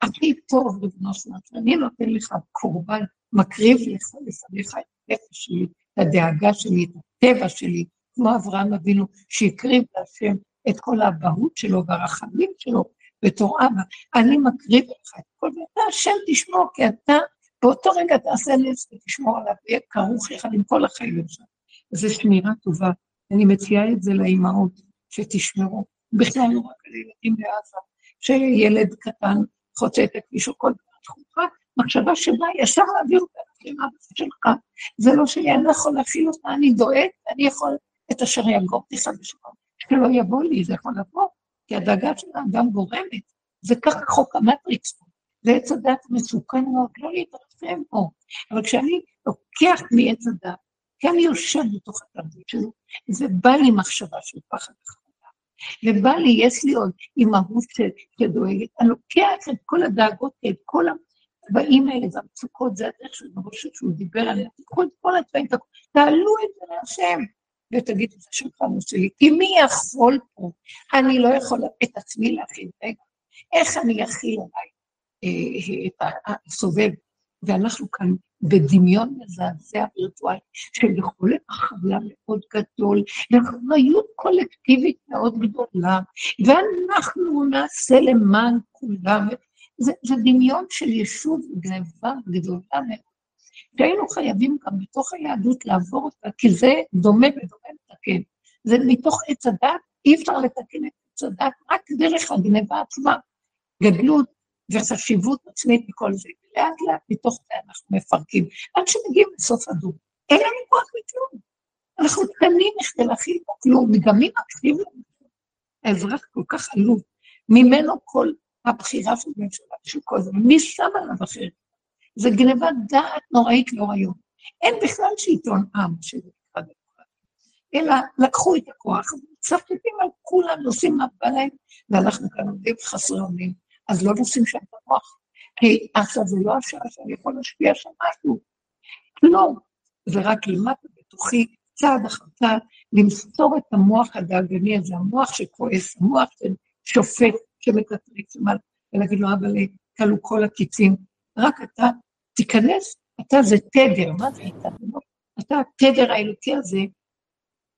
הכי טוב לבנו שלנו, אני נותן לך קורבן, מקריב לך לפניך את הנפש שלי, הדאגה שלי, את הטבע שלי, כמו אברהם אבינו, שהקריב להשם את כל האבהות שלו והרחמים שלו בתור אבא. אני מקריב לך את כל זה, אתה השם תשמור, כי אתה באותו רגע תעשה נס ותשמור עליו, ויהיה כרוך יחד עם כל החיים שלך. זו שמירה טובה. אני מציעה את זה לאימהות, שתשמרו. בכלל לא רק על ילדים בעזה, שילד קטן חוצה את הכביש או כל דבר דחופה, מחשבה שבאה ישר להעביר אותה לאבא שלך. זה לא שלי, אני לא יכול להכיל אותה, אני דואג, אני יכול את אשר יגור תיכף בשלום. שלא יבוא לי, זה יכול לבוא, כי הדאגה של האדם גורמת. זה ככה חוק המטריקס. זה עץ הדת מסוכן מאוד, לא להתרחם פה. אבל כשאני לוקח מעץ הדת, כי אני יושב בתוך התרבות שלו, ובא לי מחשבה של פחד וחרדה, ובא לי, יש לי עוד אימהות שדואגת, אני לוקח את כל הדאגות, את כל האלה והמצוקות, זה הדרך של משה שהוא דיבר עליה, תקחו את כל הדברים, תעלו את זה להשם, ותגידו, זה שלך, שלי, כי מי יכול פה? אני לא יכול את עצמי להכיל, רגע, איך אני אכיל עליי אה, את הסובב? ואנחנו כאן בדמיון מזעזע וירטואלי של יכולת הכלה מאוד גדול, ואחריות קולקטיבית מאוד גדולה, ואנחנו נעשה למען כולם. זה, זה דמיון של ישות גנבה גדולה מאוד, שהיינו חייבים גם בתוך היהדות לעבור אותה, כי זה דומה ודומה לתקן. זה מתוך עץ הדת, אי אפשר לתקן את עץ הדת רק דרך הגנבה עצמה. גדלות וחשיבות עצמית וכל זה. לאט לאט מתוך זה אנחנו מפרקים, עד שמגיעים לסוף הדור. אין לנו כוח לכלום. אנחנו קטנים מכדי להכיל פה כלום, גם מי מקשיב לנו? האזרח כל כך עלוב, ממנו כל הבחירה של הממשלה, של כל זה, מי שם עליו אחרת? זה גנבת דעת נוראית לאור היום. אין בכלל שלטון עם שזה נקרא דמוקרטיה, אלא לקחו את הכוח, מצפצפים על כולם, עושים מה בא להם, ואנחנו כאן עומדים חסרי אונים, אז לא נשים שם את המוח. כי עכשיו זה לא השעה שאני יכול להשפיע שם משהו. לא, זה רק למטה בתוכי, צעד אחר צעד, למסור את המוח הדאגני הזה, המוח שכועס, המוח ששופט, שמקטריץ, ולהגיד לו, אבל כלו כל הקיצים, רק אתה תיכנס, אתה זה תדר, מה זה אתה? אתה התדר האלוקי הזה,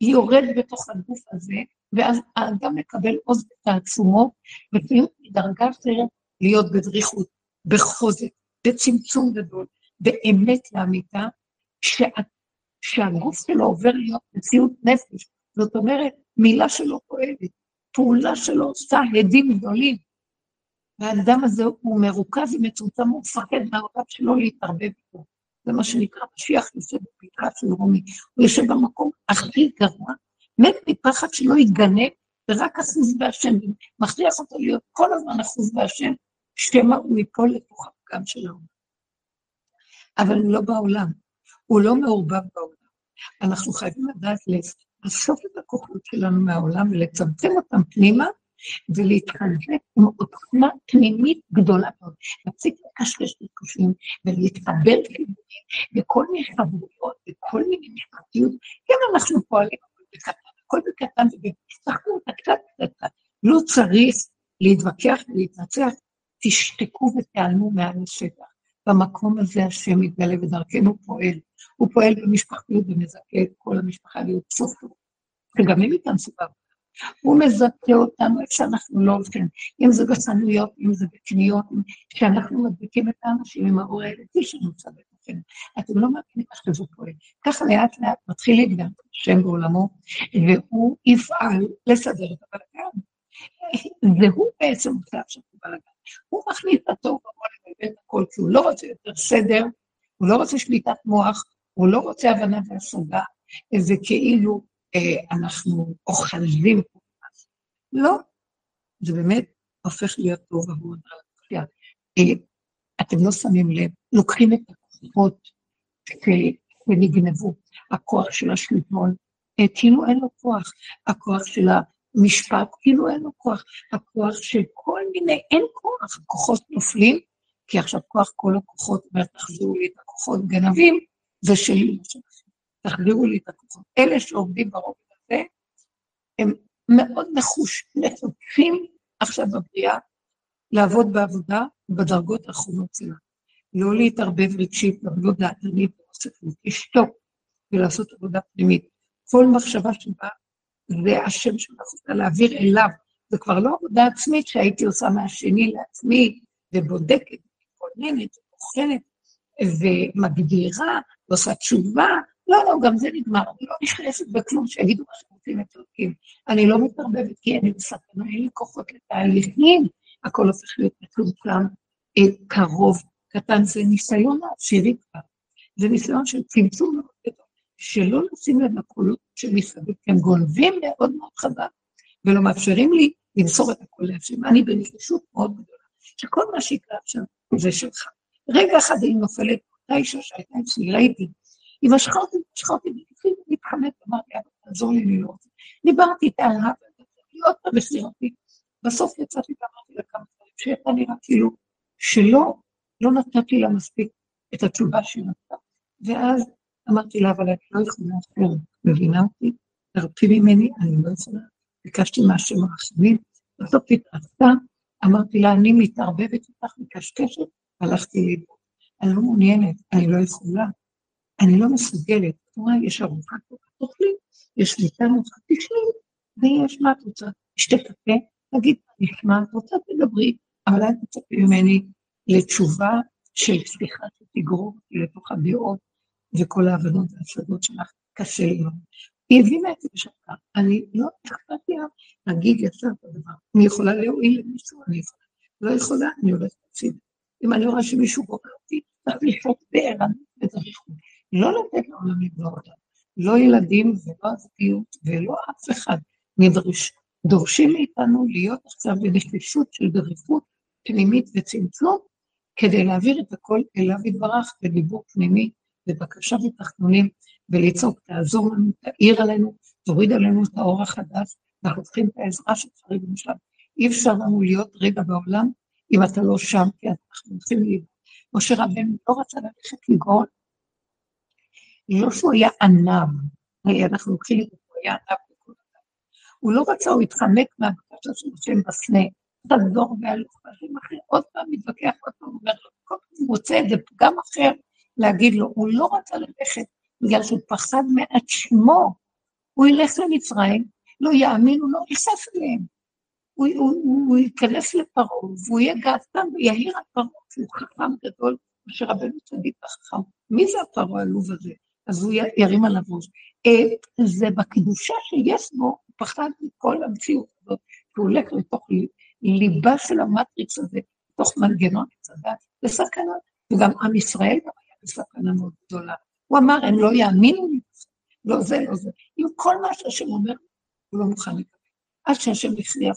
יורד בתוך הגוף הזה, ואז האדם מקבל עוז ותעצומות, ופעמים דרגה אחרת להיות בדריכות, בחוזק, בצמצום גדול, באמת לאמיתה, שה, שהגוף שלו עובר להיות מציאות נפש. זאת אומרת, מילה שלו פועלת, פעולה שלו עושה הדים גדולים. והאדם הזה הוא מרוכז ומצומצם, הוא מפחד מהעולם שלו להתערבב איתו. זה מה שנקרא משיח יושב בפתחה של רומי. הוא יושב במקום הכי גרוע, מת מפחד שלא יתגנב, ורק אחוז בהשם, מכריח אותו להיות כל הזמן אחוז בהשם, שמא הוא ייפול לתוך הפגם של העולם. אבל הוא לא בעולם, הוא לא מעורבב בעולם. אנחנו חייבים לדעת לאסוף את הכוחות שלנו מהעולם ולצמצם אותם פנימה, ולהתחזק עם עוצמה פנימית גדולה מאוד. להפסיק לקשקש לקושרים ולהתחבר חיבורים וכל מיני חברויות וכל מיני משפטיות. כן, אנחנו פועלים בקטן, הכל בקטן ובשחקו אותה קצת קטן. לא צריך להתווכח ולהתנצח, תשתקו ותיעלמו מעל השטח. במקום הזה השם מתגלה ודרכנו פועל. הוא פועל במשפחתיות ומזכה את כל המשפחה להיות סופר, שגם הם ייכנסו בעבודה. הוא מזכה אותנו איפה שאנחנו לא הולכים, אם זה בחנויות, אם זה בקניות, שאנחנו מדביקים את האנשים עם האור הילדי שנמצא בתוכנו. אתם לא מאמינים איך שזה פועל. ככה לאט לאט מתחיל להתגן השם בעולמו, והוא יפעל לסדר את הבלגן. והוא בעצם עושה עכשיו את הבלגן. הוא מכניס את הטוב והרוע לבלבל הכל, כי הוא לא רוצה יותר סדר, הוא לא רוצה שליטת מוח, הוא לא רוצה הבנה והשגה, זה כאילו אה, אנחנו אוחזים פה. לא, זה באמת הופך להיות טוב עבור הדרכה. אה, אתם לא שמים לב, לוקחים את הכוחות שנגנבו, הכוח של השלטון, אה, כאילו אין לו כוח, הכוח של המשפט, כאילו אין לו כוח, הכוח של כל מיני, אין כוח, הכוחות נופלים, כי עכשיו כוח כל הכוחות אומר, תחזירו לי את הכוחות גנבים, זה שלי, תחזירו לי את הכוחות. אלה שעובדים ברובד הזה, הם מאוד נחוש, נחושים עכשיו בבריאה, לעבוד בעבודה בדרגות האחרונות שלה. לא להתערבב רגשית, לא דעתנית, לשתוק ולעשות עבודה פנימית. כל מחשבה שבאה, זה השם שלך, להעביר אליו. זה כבר לא עבודה עצמית שהייתי עושה מהשני לעצמי, ובודקת, ומתכוננת, ובוחנת, ומגדירה, ועושה תשובה, לא, לא, גם זה נגמר, אני לא נכנסת בכלום שיגידו מה שרוצים אלוקים. אני לא מתערבבת כי אני בסכנה, אין לי כוחות לתהליכים, הכל הופך להיות מצומצם, אה, קרוב, קטן, זה ניסיון העשירי כבר. זה ניסיון של צמצום מאוד גדול, שלא לשים לב לקולות שמסביב, הם גונבים מאוד מאוד חזק, ולא מאפשרים לי למסור את הכל להשם. אני בנחישות מאוד גדולה, שכל מה שיקרה עכשיו זה שלך. רגע אחד היא נופלת, אותה אישה שהייתה אצלי, ראיתי, היא משכה אותי, משכה אותי, והתחילה להתחמק, אמרתי, אבא, תעזור לי לראות. דיברתי איתה על אבא, היא עוד פעם החזירה אותי. בסוף יצאתי ואמרתי לה כמה דברים, שהייתה נראה כאילו שלא, לא נתתי לה מספיק את התשובה שהיא נתנה. ואז אמרתי לה, אבל אני לא יכולה אחרת, מבינה אותי? תרפי ממני, אני לא יכולה. ביקשתי מהשם הרחמים, בסוף התרסתה, אמרתי לה, אני מתערבבת איתך, מקשקשת, הלכתי לאיבוד. אני לא מעוניינת, אני לא יכולה. אני לא מסוגלת. רואה, יש ארוחה כזאת, תאכלי, יש מיטה נוחה, תשמעי, ויש מה את רוצה, תשתה קפה, תגיד, נשמע, את רוצה, תדברי, אבל אל תצפי ממני לתשובה של סליחה שתגרור לתוך הדעות וכל ההבנות והשדות שלך, קשה לי מאוד. היא הבינה את זה בשקה, אני לא אכפת לי להגיד ישר את הדבר. אני יכולה להועיל למישהו, אני יכולה. לא יכולה, אני הולכת להציב. אם אני רואה שמישהו גורר אותי, צריך לחיות בערנות וזריחות. לא לתת לעולם לגמור אותם. לא ילדים ולא הזוגיות ולא אף אחד נדרש. דורשים מאיתנו להיות עכשיו בנחישות של דריכות פנימית וצמצום, כדי להעביר את הכל אליו יתברך בדיבור פנימי, בבקשה ותחתונים, ולצעוק, תעזור לנו, תאיר עלינו, תוריד עלינו את האור החדש, אנחנו צריכים את העזרה שלך רגע משם. אי אפשר לנו להיות רגע בעולם אם אתה לא שם, כי אנחנו צריכים להיות. משה רבנו לא רצה ללכת לגאול לא שהוא היה ענב, אנחנו לוקחים את הוא היה ענב בכל אדם. הוא לא רצה, הוא התחמק מהבקשה של השם בסנה, תחזור והלוך ואחרים אחר, עוד פעם מתווכח, עוד פעם אומר לו, כל פעם הוא רוצה איזה פגם אחר להגיד לו, הוא לא רצה ללכת בגלל שהוא פחד מעצמו, הוא ילך למצרים, לא יאמינו, לא ייחשף אליהם. הוא, הוא, הוא, ייכנס לפרעה, והוא יהיה גאוותן ויהיר על פרעה, כי הוא חכם גדול, משה רבנו צדיק וחכם. מי זה הפרעה העלוב הזה? אז הוא ירים עליו ראש. אה, זה בקדושה שיש בו, הוא פחד מכל המציאות הזאת, הוא הולך לתוך ליבה של המטריקס הזה, לתוך מנגנון הצדה, לסכנה, וגם עם ישראל גם היה בסכנה מאוד גדולה. הוא אמר, הם לא יאמינו לי, לא זה, לא זה. עם כל מה שהשם אומר, הוא לא מוכן לקבל. עד שהשם הכריח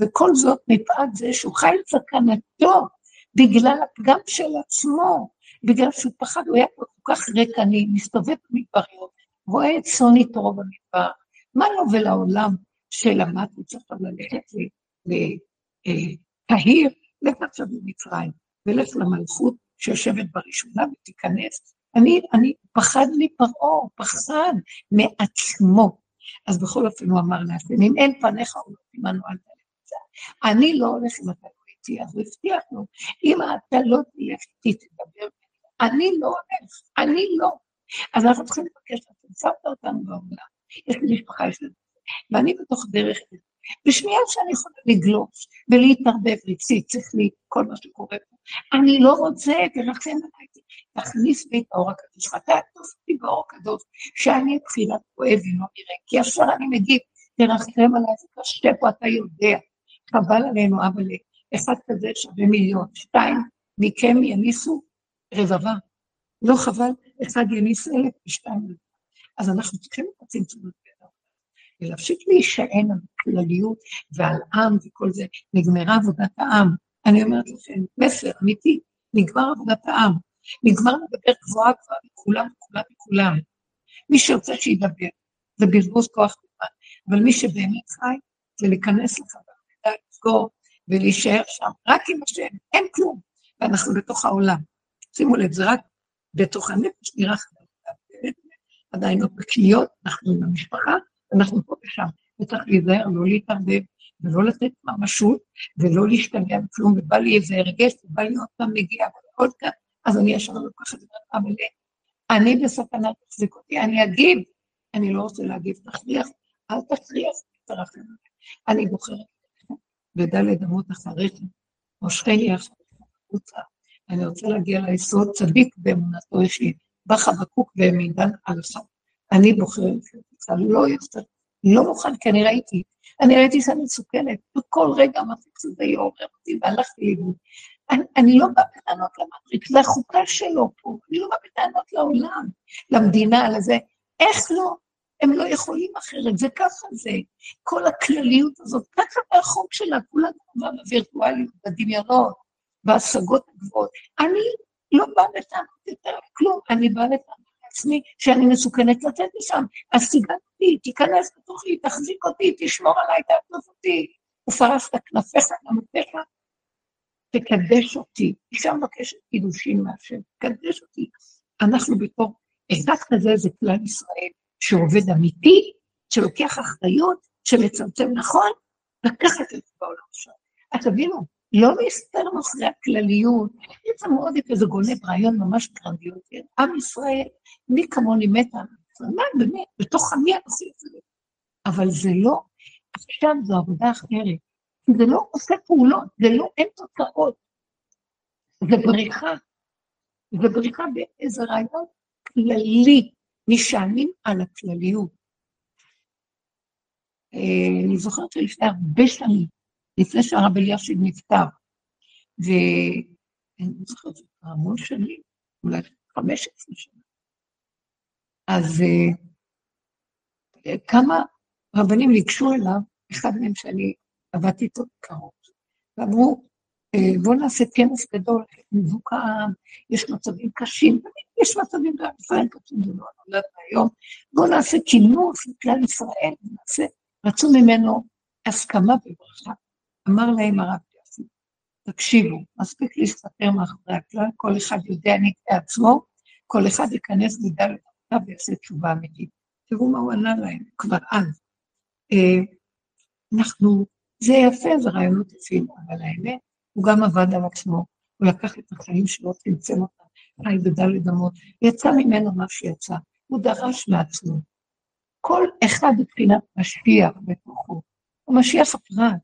וכל זאת מפאת זה שהוא חי את סכנתו בגלל הפגם של עצמו, בגלל שהוא פחד, הוא היה כל כך ריקני, מסתובב במדבריות, רואה את צאן יתרו במדבר, מה לו ולעולם שלמד וצריך ללכת לקהיר, לך עכשיו למצרים, ולך למלכות שיושבת בראשונה ותיכנס. אני, אני פחד מפרעה, פחד מעצמו. אז בכל אופן הוא אמר לעצמם, אם אין פניך או לא תימנו אל תלך אני לא הולך אם אתה לא איתי, אז הוא הבטיח לו, אם אתה לא תלך איתי, תדבר, אני לא הולך, אני לא. אז אנחנו צריכים לבקש, אתה שמת אותנו בעולם, יש לי משפחה, יש לי... ואני בתוך דרך, בשנייה שאני יכולה לגלוש ולהתערבב צריך לי כל מה שקורה פה. אני לא רוצה, תרחם עליי, תכניס לי את האור הקדוש, ואתה תעטוף באור הקדוש, שאני תחילת כואב ולא נראה, כי ישר אני מגיב, תרחם עליי, זה קשה פה, אתה יודע. חבל עלינו, אבל אחד כזה שווה מיליון, שתיים, מכם יניסו רבבה. לא חבל, אחד יניס אלף ושתיים. אז אנחנו צריכים את הצמצום הזה. ולהפסיק להישען על כלליות ועל עם וכל זה. נגמרה עבודת העם. אני אומרת לכם, מסר אמיתי, נגמר עבודת העם. נגמר לדבר גבוהה גבוהה לכולם וכולם וכולם. מי שרוצה שידבר, זה בזבוז כוח גבוה. אבל מי שבאמת חי, זה להיכנס לחבר, לסגור ולהישאר שם, רק עם השם, אין כלום. ואנחנו בתוך העולם. שימו לב, זה רק בתוך הנפש נראה חבר. עדיין לא בקניות, אנחנו עם המשפחה, אנחנו פה ושם, וצריך להיזהר, לא להתערבב, ולא לתת ממשות, ולא להשתגע בכלום, ובא לי איזה הרגש, ובא לי עוד פעם מגיע, ועוד כאן, אז אני ישר לוקחת את זה, אבל אני בסכנה, תחזיק אותי, אני אגיב, אני לא רוצה להגיב, תכריח, אל תכריח, תרחם. אני בוחרת בדלת אמות אחריך, מושכני החוצה. אני רוצה להגיע ליסוד צדיק באמונתו אישית, בא חבקוק והעמידן על אחד. אני בוחרת אני לא יוצא, לא מוכן, כי אני ראיתי, אני ראיתי שאני מסוכנת, וכל רגע המטריקס הזה יעורר אותי, והלכתי לאיבוד. אני, אני לא באה בטענות למטריקס, זה החוקה שלו פה, אני לא באה בטענות לעולם, למדינה, לזה. איך לא? הם לא יכולים אחרת, זה ככה זה. כל הכלליות הזאת, ככה זה החוק שלה, כולה כבר בווירטואליות, בדמיונות, בהשגות הגבוהות. אני לא באה בטענות יותר כלום, אני באה בטענות עצמי שאני מסוכנת לצאת משם. אז אותי, תיכנס לתוכי, תחזיק אותי, תשמור עליי, תעטוף אותי. ופרסת כנפיך כנפיך, תקדש אותי. אישה מבקשת קידושים מהשם, תקדש אותי. אנחנו בתור, אחד כזה זה כלל ישראל, שעובד אמיתי, שלוקח אחריות, שמצמצם נכון, לקחת את זה בעולם עכשיו. אז תבינו, לא להסתר אחרי הכלליות, זה מאוד יפה, זה גונב רעיון ממש גרנדיוטי. עם ישראל, מי כמוני מתה, מה באמת, בתוך עמי עושים את זה. אבל זה לא, עכשיו זו עבודה אחרת. זה לא עושה פעולות, זה לא, אין תוצאות. זה בריחה. זה בריחה באיזה רעיון כללי, נשענים על הכלליות. אה, אני זוכרת שלפני הרבה שנים, לפני שהרב אלישיב נפטר, ואני זוכרת, המון שנים, אולי 15 שנה. אז uh, כמה רבנים ניגשו אליו, אחד מהם שאני עבדתי איתו קרוב, ואמרו, בואו נעשה כנס גדול, חיזוק העם, יש מצבים קשים, יש מצבים גם ישראל קשים, זה לא נולד מהיום, בואו נעשה כינוס לכלל ישראל, ונעשה, רצו ממנו הסכמה וברכה. אמר להם הרב יוסי, תקשיבו, מספיק להסתתר מאחורי הכלל, כל אחד יודע נגד עצמו, כל אחד ייכנס בדלת עכשיו ויעשה תשובה אמיתית. תראו מה הוא ענה להם כבר אז. אה, אנחנו, זה יפה, זה רעיונות יפים, אבל האמת, הוא גם עבד על עצמו, הוא לקח את החיים שלו, צמצם אותם, חי בדלת אמות, יצא ממנו מה שיצא, הוא דרש מעצמו. כל אחד מבחינת משיח בתוכו, הוא משיח הפרט.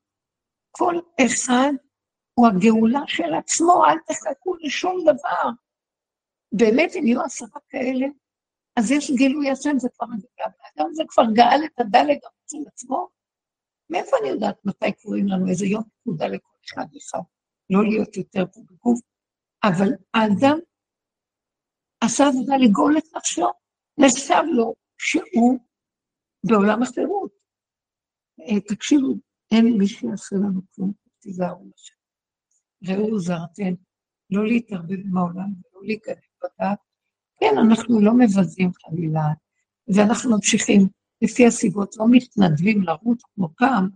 כל אחד הוא הגאולה של עצמו, אל תחכו לשום דבר. באמת, אם יהיו עשרה כאלה, אז יש גילוי השם, זה כבר, האדם זה כבר גאל את הדלת של עצמו. מאיפה אני יודעת מתי קוראים לנו איזה יום פקודה לכל אחד אחד? לא להיות יותר פה בגוף, אבל האדם עשה עבודה לגאול את נפשו, נחשב לו שהוא בעולם החירות. אה, תקשיבו, אין מי שיעשה לנו כלום, תיזהרו לכם. ראו זרתן, לא להתערבב עם העולם ולא להיכנס בדעת. כן, אנחנו לא מבזים חלילה, ואנחנו ממשיכים לפי הסיבות, לא מתנדבים לרוץ כמו פעם,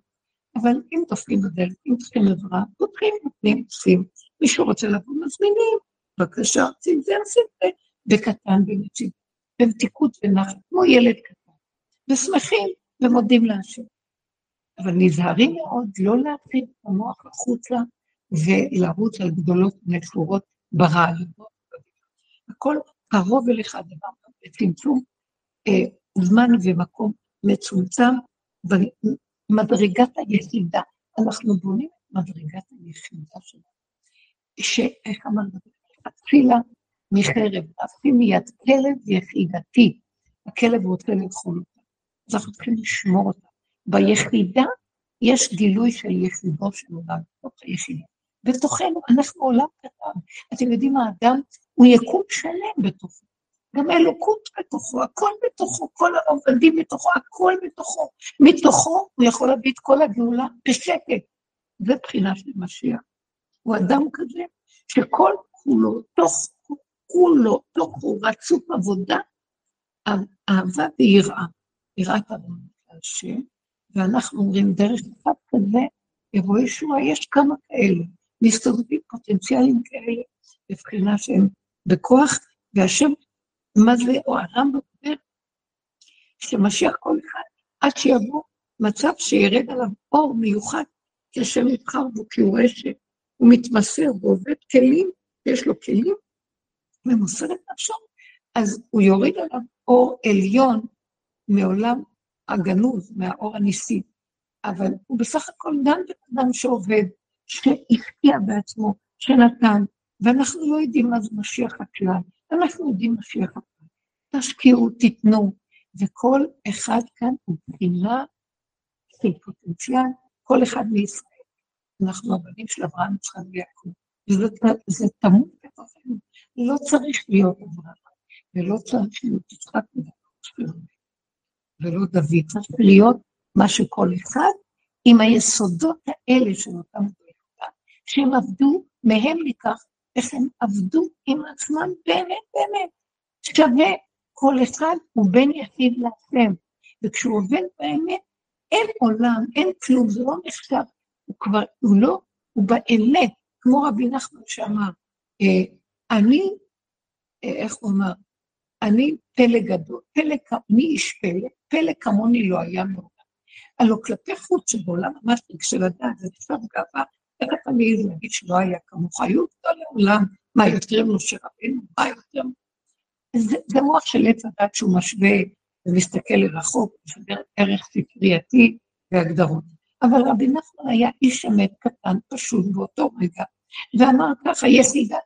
אבל אם דופקים בדלת, אם צריכים עזרה, פותחים, נותנים, עושים. מישהו רוצה לבוא, מזמינים, בבקשה, עושים זה, עושים זה, בקטן, במציאות, במתיקות ונחת, כמו ילד קטן, ושמחים ומודים להשם. אבל נזהרים מאוד לא להפחיד את המוח החוצה ולרוץ על גדולות ונפורות ברעיונות. הכל קרוב אליך הדבר, בצמצום אה, זמן ומקום מצומצם, במדרגת היחידה. אנחנו בונים את מדרגת היחידה שלנו, שאיך אמרנו, אצילה מחרב, עפי מיד כלב יחידתי. הכלב רוצה לאכול אותה, אז אנחנו צריכים לשמור אותה. ביחידה יש גילוי של יחידו של עולם, בתוך היחידה. בתוכנו, אנחנו עולם קטן. אתם יודעים, האדם הוא יקום שלם בתוכו. גם האלוקות בתוכו, הכל בתוכו, כל העובדים בתוכו, הכל בתוכו. מתוכו הוא יכול להביא את כל הגאולה בשקט. זה בחינה של משיח. הוא אדם כזה שכל כולו, תוך כולו, תוכו רצוף עבודה, אהבה ויראה. יראת הרמות להשם, ואנחנו אומרים, דרך אחד כזה, אירועי ישועה, יש כמה כאלה, מסתובבים פוטנציאלים כאלה, בבחינה שהם בכוח, והשם, מה זה, הרמב"ם אומר, שמשיח כל אחד, עד שיבוא מצב שירד עליו אור מיוחד, כי השם יבחר בו, כי הוא רואה שהוא מתמסר ועובד כלים, יש לו כלים, ומוסר את נפשו, אז הוא יוריד עליו אור עליון מעולם הגנוז, מהאור הניסי. אבל הוא בסך הכל גם בן אדם שעובד, שהשקיע בעצמו, שנתן, ואנחנו לא יודעים מה זה משיח הכלל, אנחנו יודעים משיח הכלל. תשקיעו, תיתנו, וכל אחד כאן הוא בחינה של פוטנציאל, כל אחד מישראל. אנחנו הבנים של אברהם, יצחק ויעקב, וזה תמות בתוכנו. לא צריך להיות אברהם, ולא צריך להיות יצחק ולא דוד, צריך להיות מה שכל אחד עם היסודות האלה של אותם דברים, שהם עבדו, מהם ניקח איך הם עבדו עם עצמם באמת באמת. שווה, כל אחד הוא בן יחיד להשם, וכשהוא עובד באמת, אין עולם, אין כלום, זה לא נחשב, הוא כבר, הוא לא, הוא באמת, כמו רבי נחמן שאמר, אה, אני, אה, איך הוא אמר, אני פלא גדול, פלא, מי איש פלא? פלא כמוני לא היה מעולם. הלוא כלפי חוץ שבעולם המטריק של הדת, זה נחשב גאווה, איך אתה מעז להגיד שלא היה כמוך? היו גדולי עולם, מה יותר משה רבינו? מה יותר... זה, זה מוח של עץ הדת שהוא משווה ומסתכל לרחוק, משדר ערך ספרייתי והגדרות. אבל רבי נחמן היה איש אמת קטן, פשוט באותו רגע, ואמר ככה, יחידת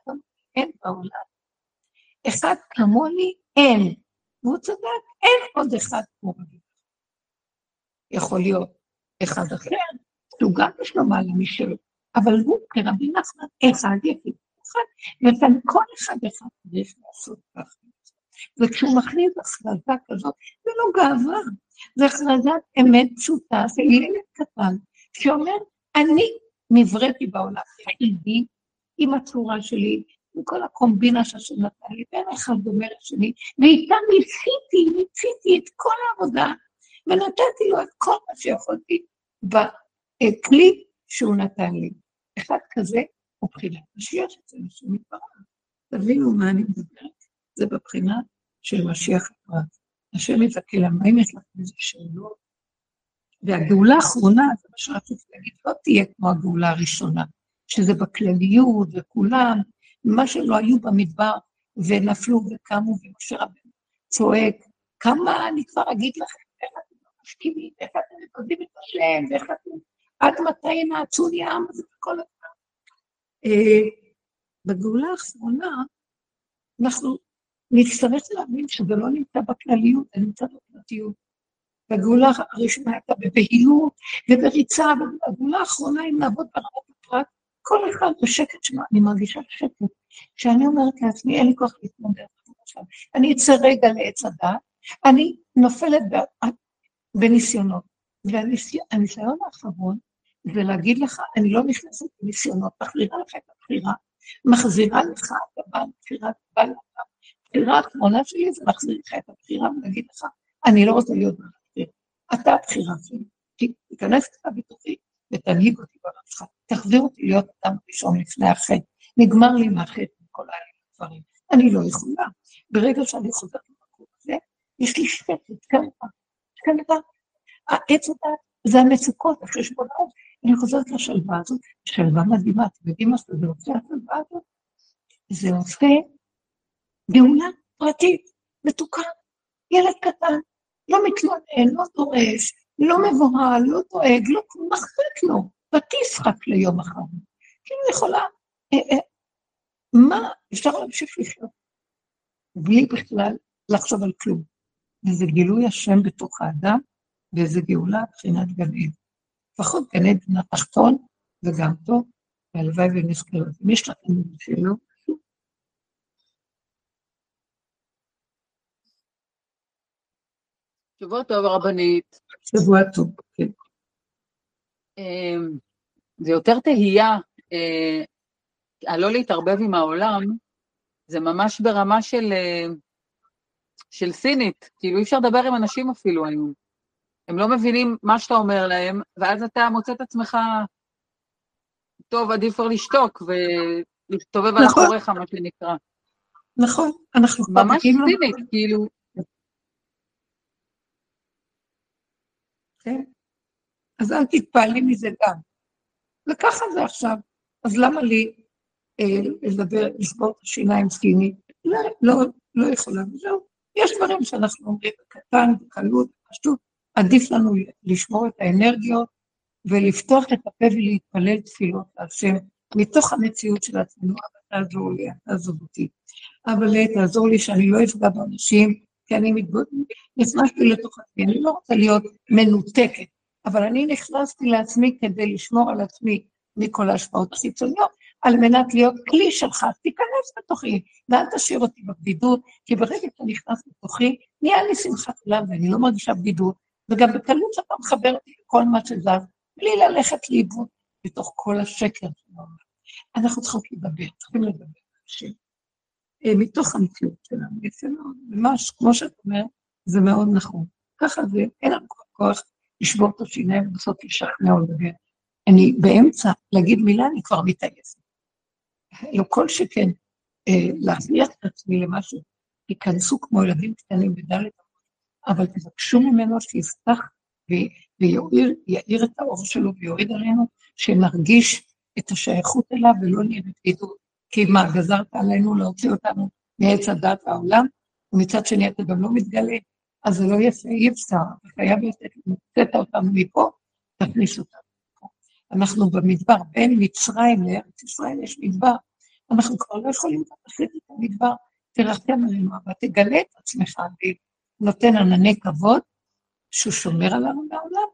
אין בעולם. אחד כמוני אין. והוא צדק, אין עוד אחד כמו רבי יכול להיות אחד אחר, שהוא גם יש לו מעלה משלו, אבל הוא כרבי נחמן אחד יחיד אחד, וכאן כל אחד אחד צריך לעשות ככה. וכשהוא מכניס הכרזה כזאת, זה לא גאווה, זה הכרזת אמת פשוטה של ילד קטן, שאומר, אני נבראתי בעולם יחידי עם הצורה שלי, עם כל הקומבינה שהשם נתן לי, בין אחד דומה לשני, ואיתה ניסיתי, ניסיתי את כל העבודה, ונתתי לו את כל מה שיכולתי בכלי שהוא נתן לי. אחד כזה הוא בחינת משיח אצל השם יתברך. תבינו מה אני מדברת, זה בבחינה של משיח הפרט. השם יזכה למה אם יש לכם איזה שאלות. והגאולה האחרונה, זה מה שרציתי להגיד, לא תהיה כמו הגאולה הראשונה, שזה בכלליות וכולם, מה שלא היו במדבר ונפלו וקמו, ומשה רבנו צועק, כמה, אני כבר אגיד לכם, איך משכימים, ואיך אתם עובדים את השם, ואיך אתם... עד מתי נעצו העם הזה וכל הזמן. אה, בגאולה האחרונה, אנחנו נצטרך להבין שזה לא נמצא בכלליות, זה נמצא בפרטיות. והגאולה הראשונה הייתה בבהילות ובריצה, והגאולה האחרונה, אם נעבוד ברמת הפרט, כל אחד בשקט שמה, אני מרגישה שקט. כשאני אומרת לעצמי, אין לי כוח להתמודד עכשיו, אני אצא רגע לעץ הדת, אני נופלת בניסיונות. והניסיון האחרון זה להגיד לך, אני לא נכנסת בניסיונות, מחזירה לך את הבחירה, מחזירה לך את הבחירה, הבחירה האחרונה שלי זה להחזיר לך את הבחירה ולהגיד לך, אני לא רוצה להיות בבחירה, אתה הבחירה שלי, תיכנס לך בתוכי ותנהיג אותי ברצחה, תחזיר אותי להיות אדם ראשון לפני החטא, נגמר לי מהחטא וכל האלה דברים, אני לא יכולה. ברגע שאני חוזרת למקום הזה, יש לי שקט, כנראה, כנראה. העץ הדת זה המצוקות, החשבונות, אני חוזרת לשלווה הזאת, שלווה מדהימה, אתם יודעים מה זה עושה השלווה הזאת? זה עושה גאולה פרטית, מתוקה, ילד קטן, לא מתלונן, לא דורש, לא מבוהל, לא דואג, לא מחזק לו, ותשחק ליום אחר. כאילו יכולה, אה, אה, מה, אפשר להמשיך לחיות בלי בכלל לחשוב על כלום. וזה גילוי השם בתוך האדם, ואיזה גאולה מבחינת גן עדן. לפחות גן עדן התחתון, וגם טוב, והלוואי ונזכר. אם יש לכם שאלות, שבוע טוב, הרבנית. שבוע טוב, כן. אמ, זה יותר תהייה, אה, הלא להתערבב עם העולם, זה ממש ברמה של, אה, של סינית, כאילו אי אפשר לדבר עם אנשים אפילו היום. הם לא מבינים מה שאתה אומר להם, ואז אתה מוצא את עצמך, טוב, עדיף כבר לשתוק ולהסתובב נכון. על אחוריך, מה שנקרא. נכון, אנחנו ממש סינית, כאילו, כן? אז אל תתפעלי מזה גם. וככה זה עכשיו. אז למה לי אה, לדבר, לשבור את השיניים סקיני? לא, לא, לא יכולה, וזהו. יש דברים שאנחנו אומרים בקטן, בקלות, בפשטות, עדיף לנו לשמור את האנרגיות ולפתוח את הפה ולהתפלל תפילות להשם, מתוך המציאות של עצמנו, אבל תעזור לי, תעזוב אותי. אבל תעזור לי שאני לא אפגע באנשים, כי אני נכנסתי לתוך עצמי, אני לא רוצה להיות מנותקת, אבל אני נכנסתי לעצמי כדי לשמור על עצמי מכל ההשפעות החיצוניות, על מנת להיות כלי שלך, תיכנס בתוכי, ואל תשאיר אותי בבדידות, כי ברגע שאתה נכנס לתוכי, נהיה לי שמחת עולם ואני לא מרגישה בדידות, וגם בקלות שאתה מחבר לכל מה שזז, בלי ללכת לאיבוד בתוך כל השקר שלנו. אנחנו צריכים לדבר, צריכים לדבר. אה, מתוך המציאות שלנו, יפה מאוד, ממש, כמו שאת אומרת, זה מאוד נכון. ככה זה, אין לנו כוח לשבור את השיניים ולנסות לשכנע או לדבר. אני באמצע להגיד מילה, אני כבר מתעייפת. לא כל שכן, אה, להכריח את עצמי למשהו, תיכנסו כמו ילדים קטנים בדלת, אבל תבקשו ממנו שיפתח ויאיר את האור שלו ויוריד עלינו, שנרגיש את השייכות אליו ולא נהיה בבדידות. כי מה, גזרת עלינו להוציא אותנו מעץ הדת העולם, ומצד שני אתה גם לא מתגלה, אז זה לא יפה, אי אפשר, אתה חייב לתת, לצאת אותנו מפה, תכניס אותנו מפה. אנחנו במדבר, בין מצרים לארץ ישראל יש מדבר, אנחנו כבר לא יכולים לתת את המדבר, תרחם עלינו, אבל תגלה את עצמך, ונותן ענני כבוד, שהוא שומר עלינו מהעולם,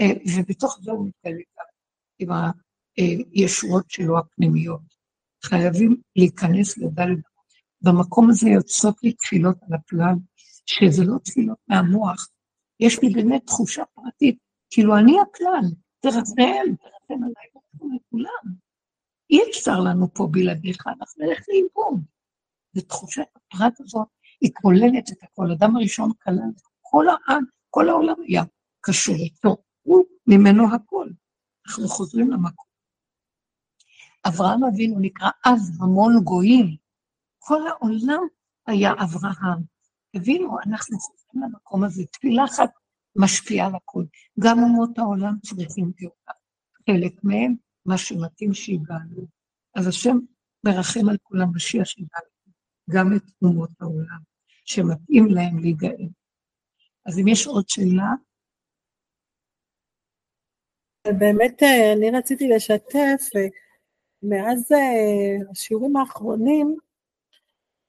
אה, ובתוך זה הוא מתגלה גם עם הישועות שלו הפנימיות. חייבים להיכנס לדלת. במקום הזה יוצאות לי תפילות על הכלל, שזה לא תפילות מהמוח, יש לי באמת תחושה פרטית, כאילו אני הכלל, תרחם, תרחם עליי, תרחם לכולם. אי אפשר לנו פה בלעדיך, אנחנו נלך לאיבוד. ותחושת הפרט הזאת, היא כוללת את הכל. אדם הראשון כלל, כל העם, כל העולם היה קשור איתו, הוא ממנו הכל. אנחנו חוזרים למקום. אברהם אבינו נקרא אב המון גויים. כל העולם היה אברהם. הבינו, אנחנו חוזרים למקום הזה, תפילה אחת משפיעה על הכול. גם אומות העולם צריכים גאולה. חלק מהם, מה שמתאים שיגאלו. אז השם מרחם על כולם, משיח שיגאלו, גם את אומות העולם, שמתאים להם להיגאל. אז אם יש עוד שאלה, באמת אה, אני רציתי לשתף, אה, מאז אה, השיעורים האחרונים,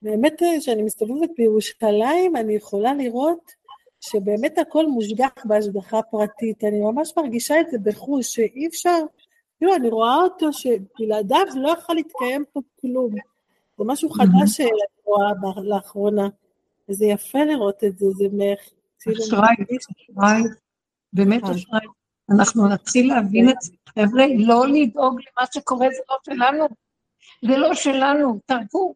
באמת כשאני מסתובבת בירושלים, אני יכולה לראות שבאמת הכל מושגח בהשגחה פרטית. אני ממש מרגישה את זה בחוש, שאי אפשר, כאילו, אני רואה אותו שבלעדיו לא יכול להתקיים פה כלום. זה משהו חדש שאני רואה לאחרונה, וזה יפה לראות את זה, זה מח... כאילו אשראי, אשראי, באמת נכון. אשראי. אנחנו נתחיל להבין את זה. חבר'ה, לא לדאוג למה שקורה, זה לא שלנו. זה לא שלנו, תרפו.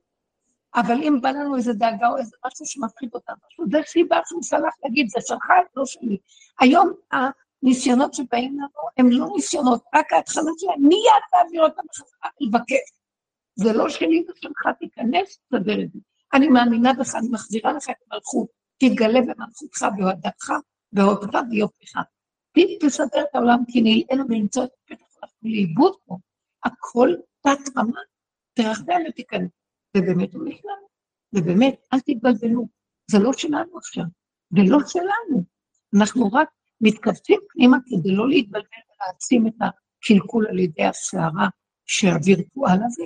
אבל אם בא לנו איזה דאגה או איזה משהו שמפחיד אותנו, זה סיבה שהוא סלח להגיד, זה שלך, לא שלי. היום הניסיונות שבאים לנו הם לא ניסיונות, רק ההתחלה שלהם, מיד תעביר אותם בחזרה, לבקש. זה לא שלי, זה שלך, תיכנס, תסדר את זה. אני מאמינה בך, אני מחזירה לך את המלכות, תתגלה במלכותך, בהודעתך, בהודך ויופייך. תסדר את העולם, כי נלאינו ולמצוא את הפתח הלכנו לאיבוד פה. הכל תת רמה, תרחם ותיכנס. ובאמת הוא נכנס, ובאמת, אל תתבלבלו, זה לא שלנו עכשיו, זה לא שלנו. אנחנו רק מתכווצים פנימה כדי לא להתבלבל ולהעצים את הקלקול על ידי הסערה שהווירטואל הזה,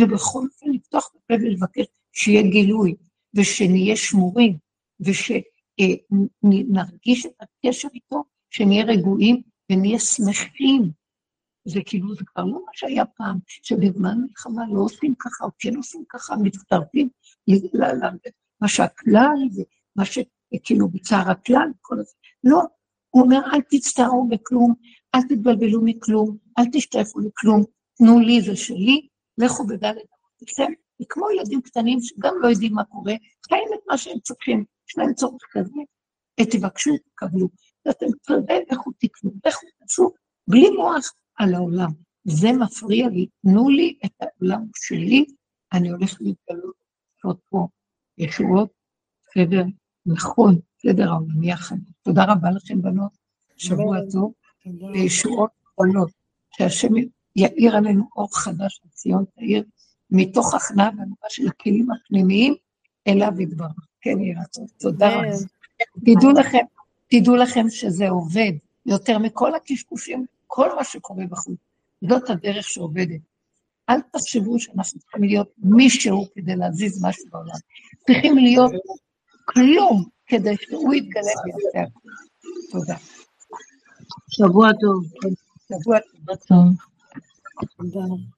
ובכל אופן לפתוח את הפה ולבקש שיהיה גילוי, ושנהיה שמורים, ושנרגיש את הקשר איתו, שנהיה רגועים ונהיה שמחים. זה כאילו, זה כבר לא מה שהיה פעם, שבזמן מלחמה לא עושים ככה, או כן עושים ככה, מצטרפים מה שהכלל, ומה שכאילו בצער הכלל, כל הזה. לא, הוא אומר, אל תצטערו בכלום, אל תתבלבלו מכלום, אל תשתעפו לכלום, תנו לי, זה שלי, לכו בדלת אמותיכם, וכמו ילדים קטנים שגם לא יודעים מה קורה, חיים את מה שהם צריכים, יש להם צורך כזה, תבקשו, תקבלו. ואתם צריכים, לכו תקנו, לכו תעשו, בלי מוח על העולם. זה מפריע לי, תנו לי את העולם שלי, אני הולך להתגלות לעשות פה. ישועות, סדר נכון, סדר העולמי החיים. תודה רבה לכם, בנות, שבוע טוב, וישועות עולות, שהשם יאיר עלינו אור חדש לציון תאיר, מתוך הכנעה והנועה של הכלים הפנימיים אליו יתברך. כן, יהיה רצון. תודה רבה. תדעו לכם, תדעו לכם שזה עובד יותר מכל הקשקושים, כל מה שקורה בחוץ. זאת הדרך שעובדת. אל תחשבו שאנחנו צריכים להיות מישהו כדי להזיז משהו בעולם. צריכים להיות כלום כדי שהוא יתגלה ויעשה הכול. תודה. שבוע טוב. שבוע טוב. תודה.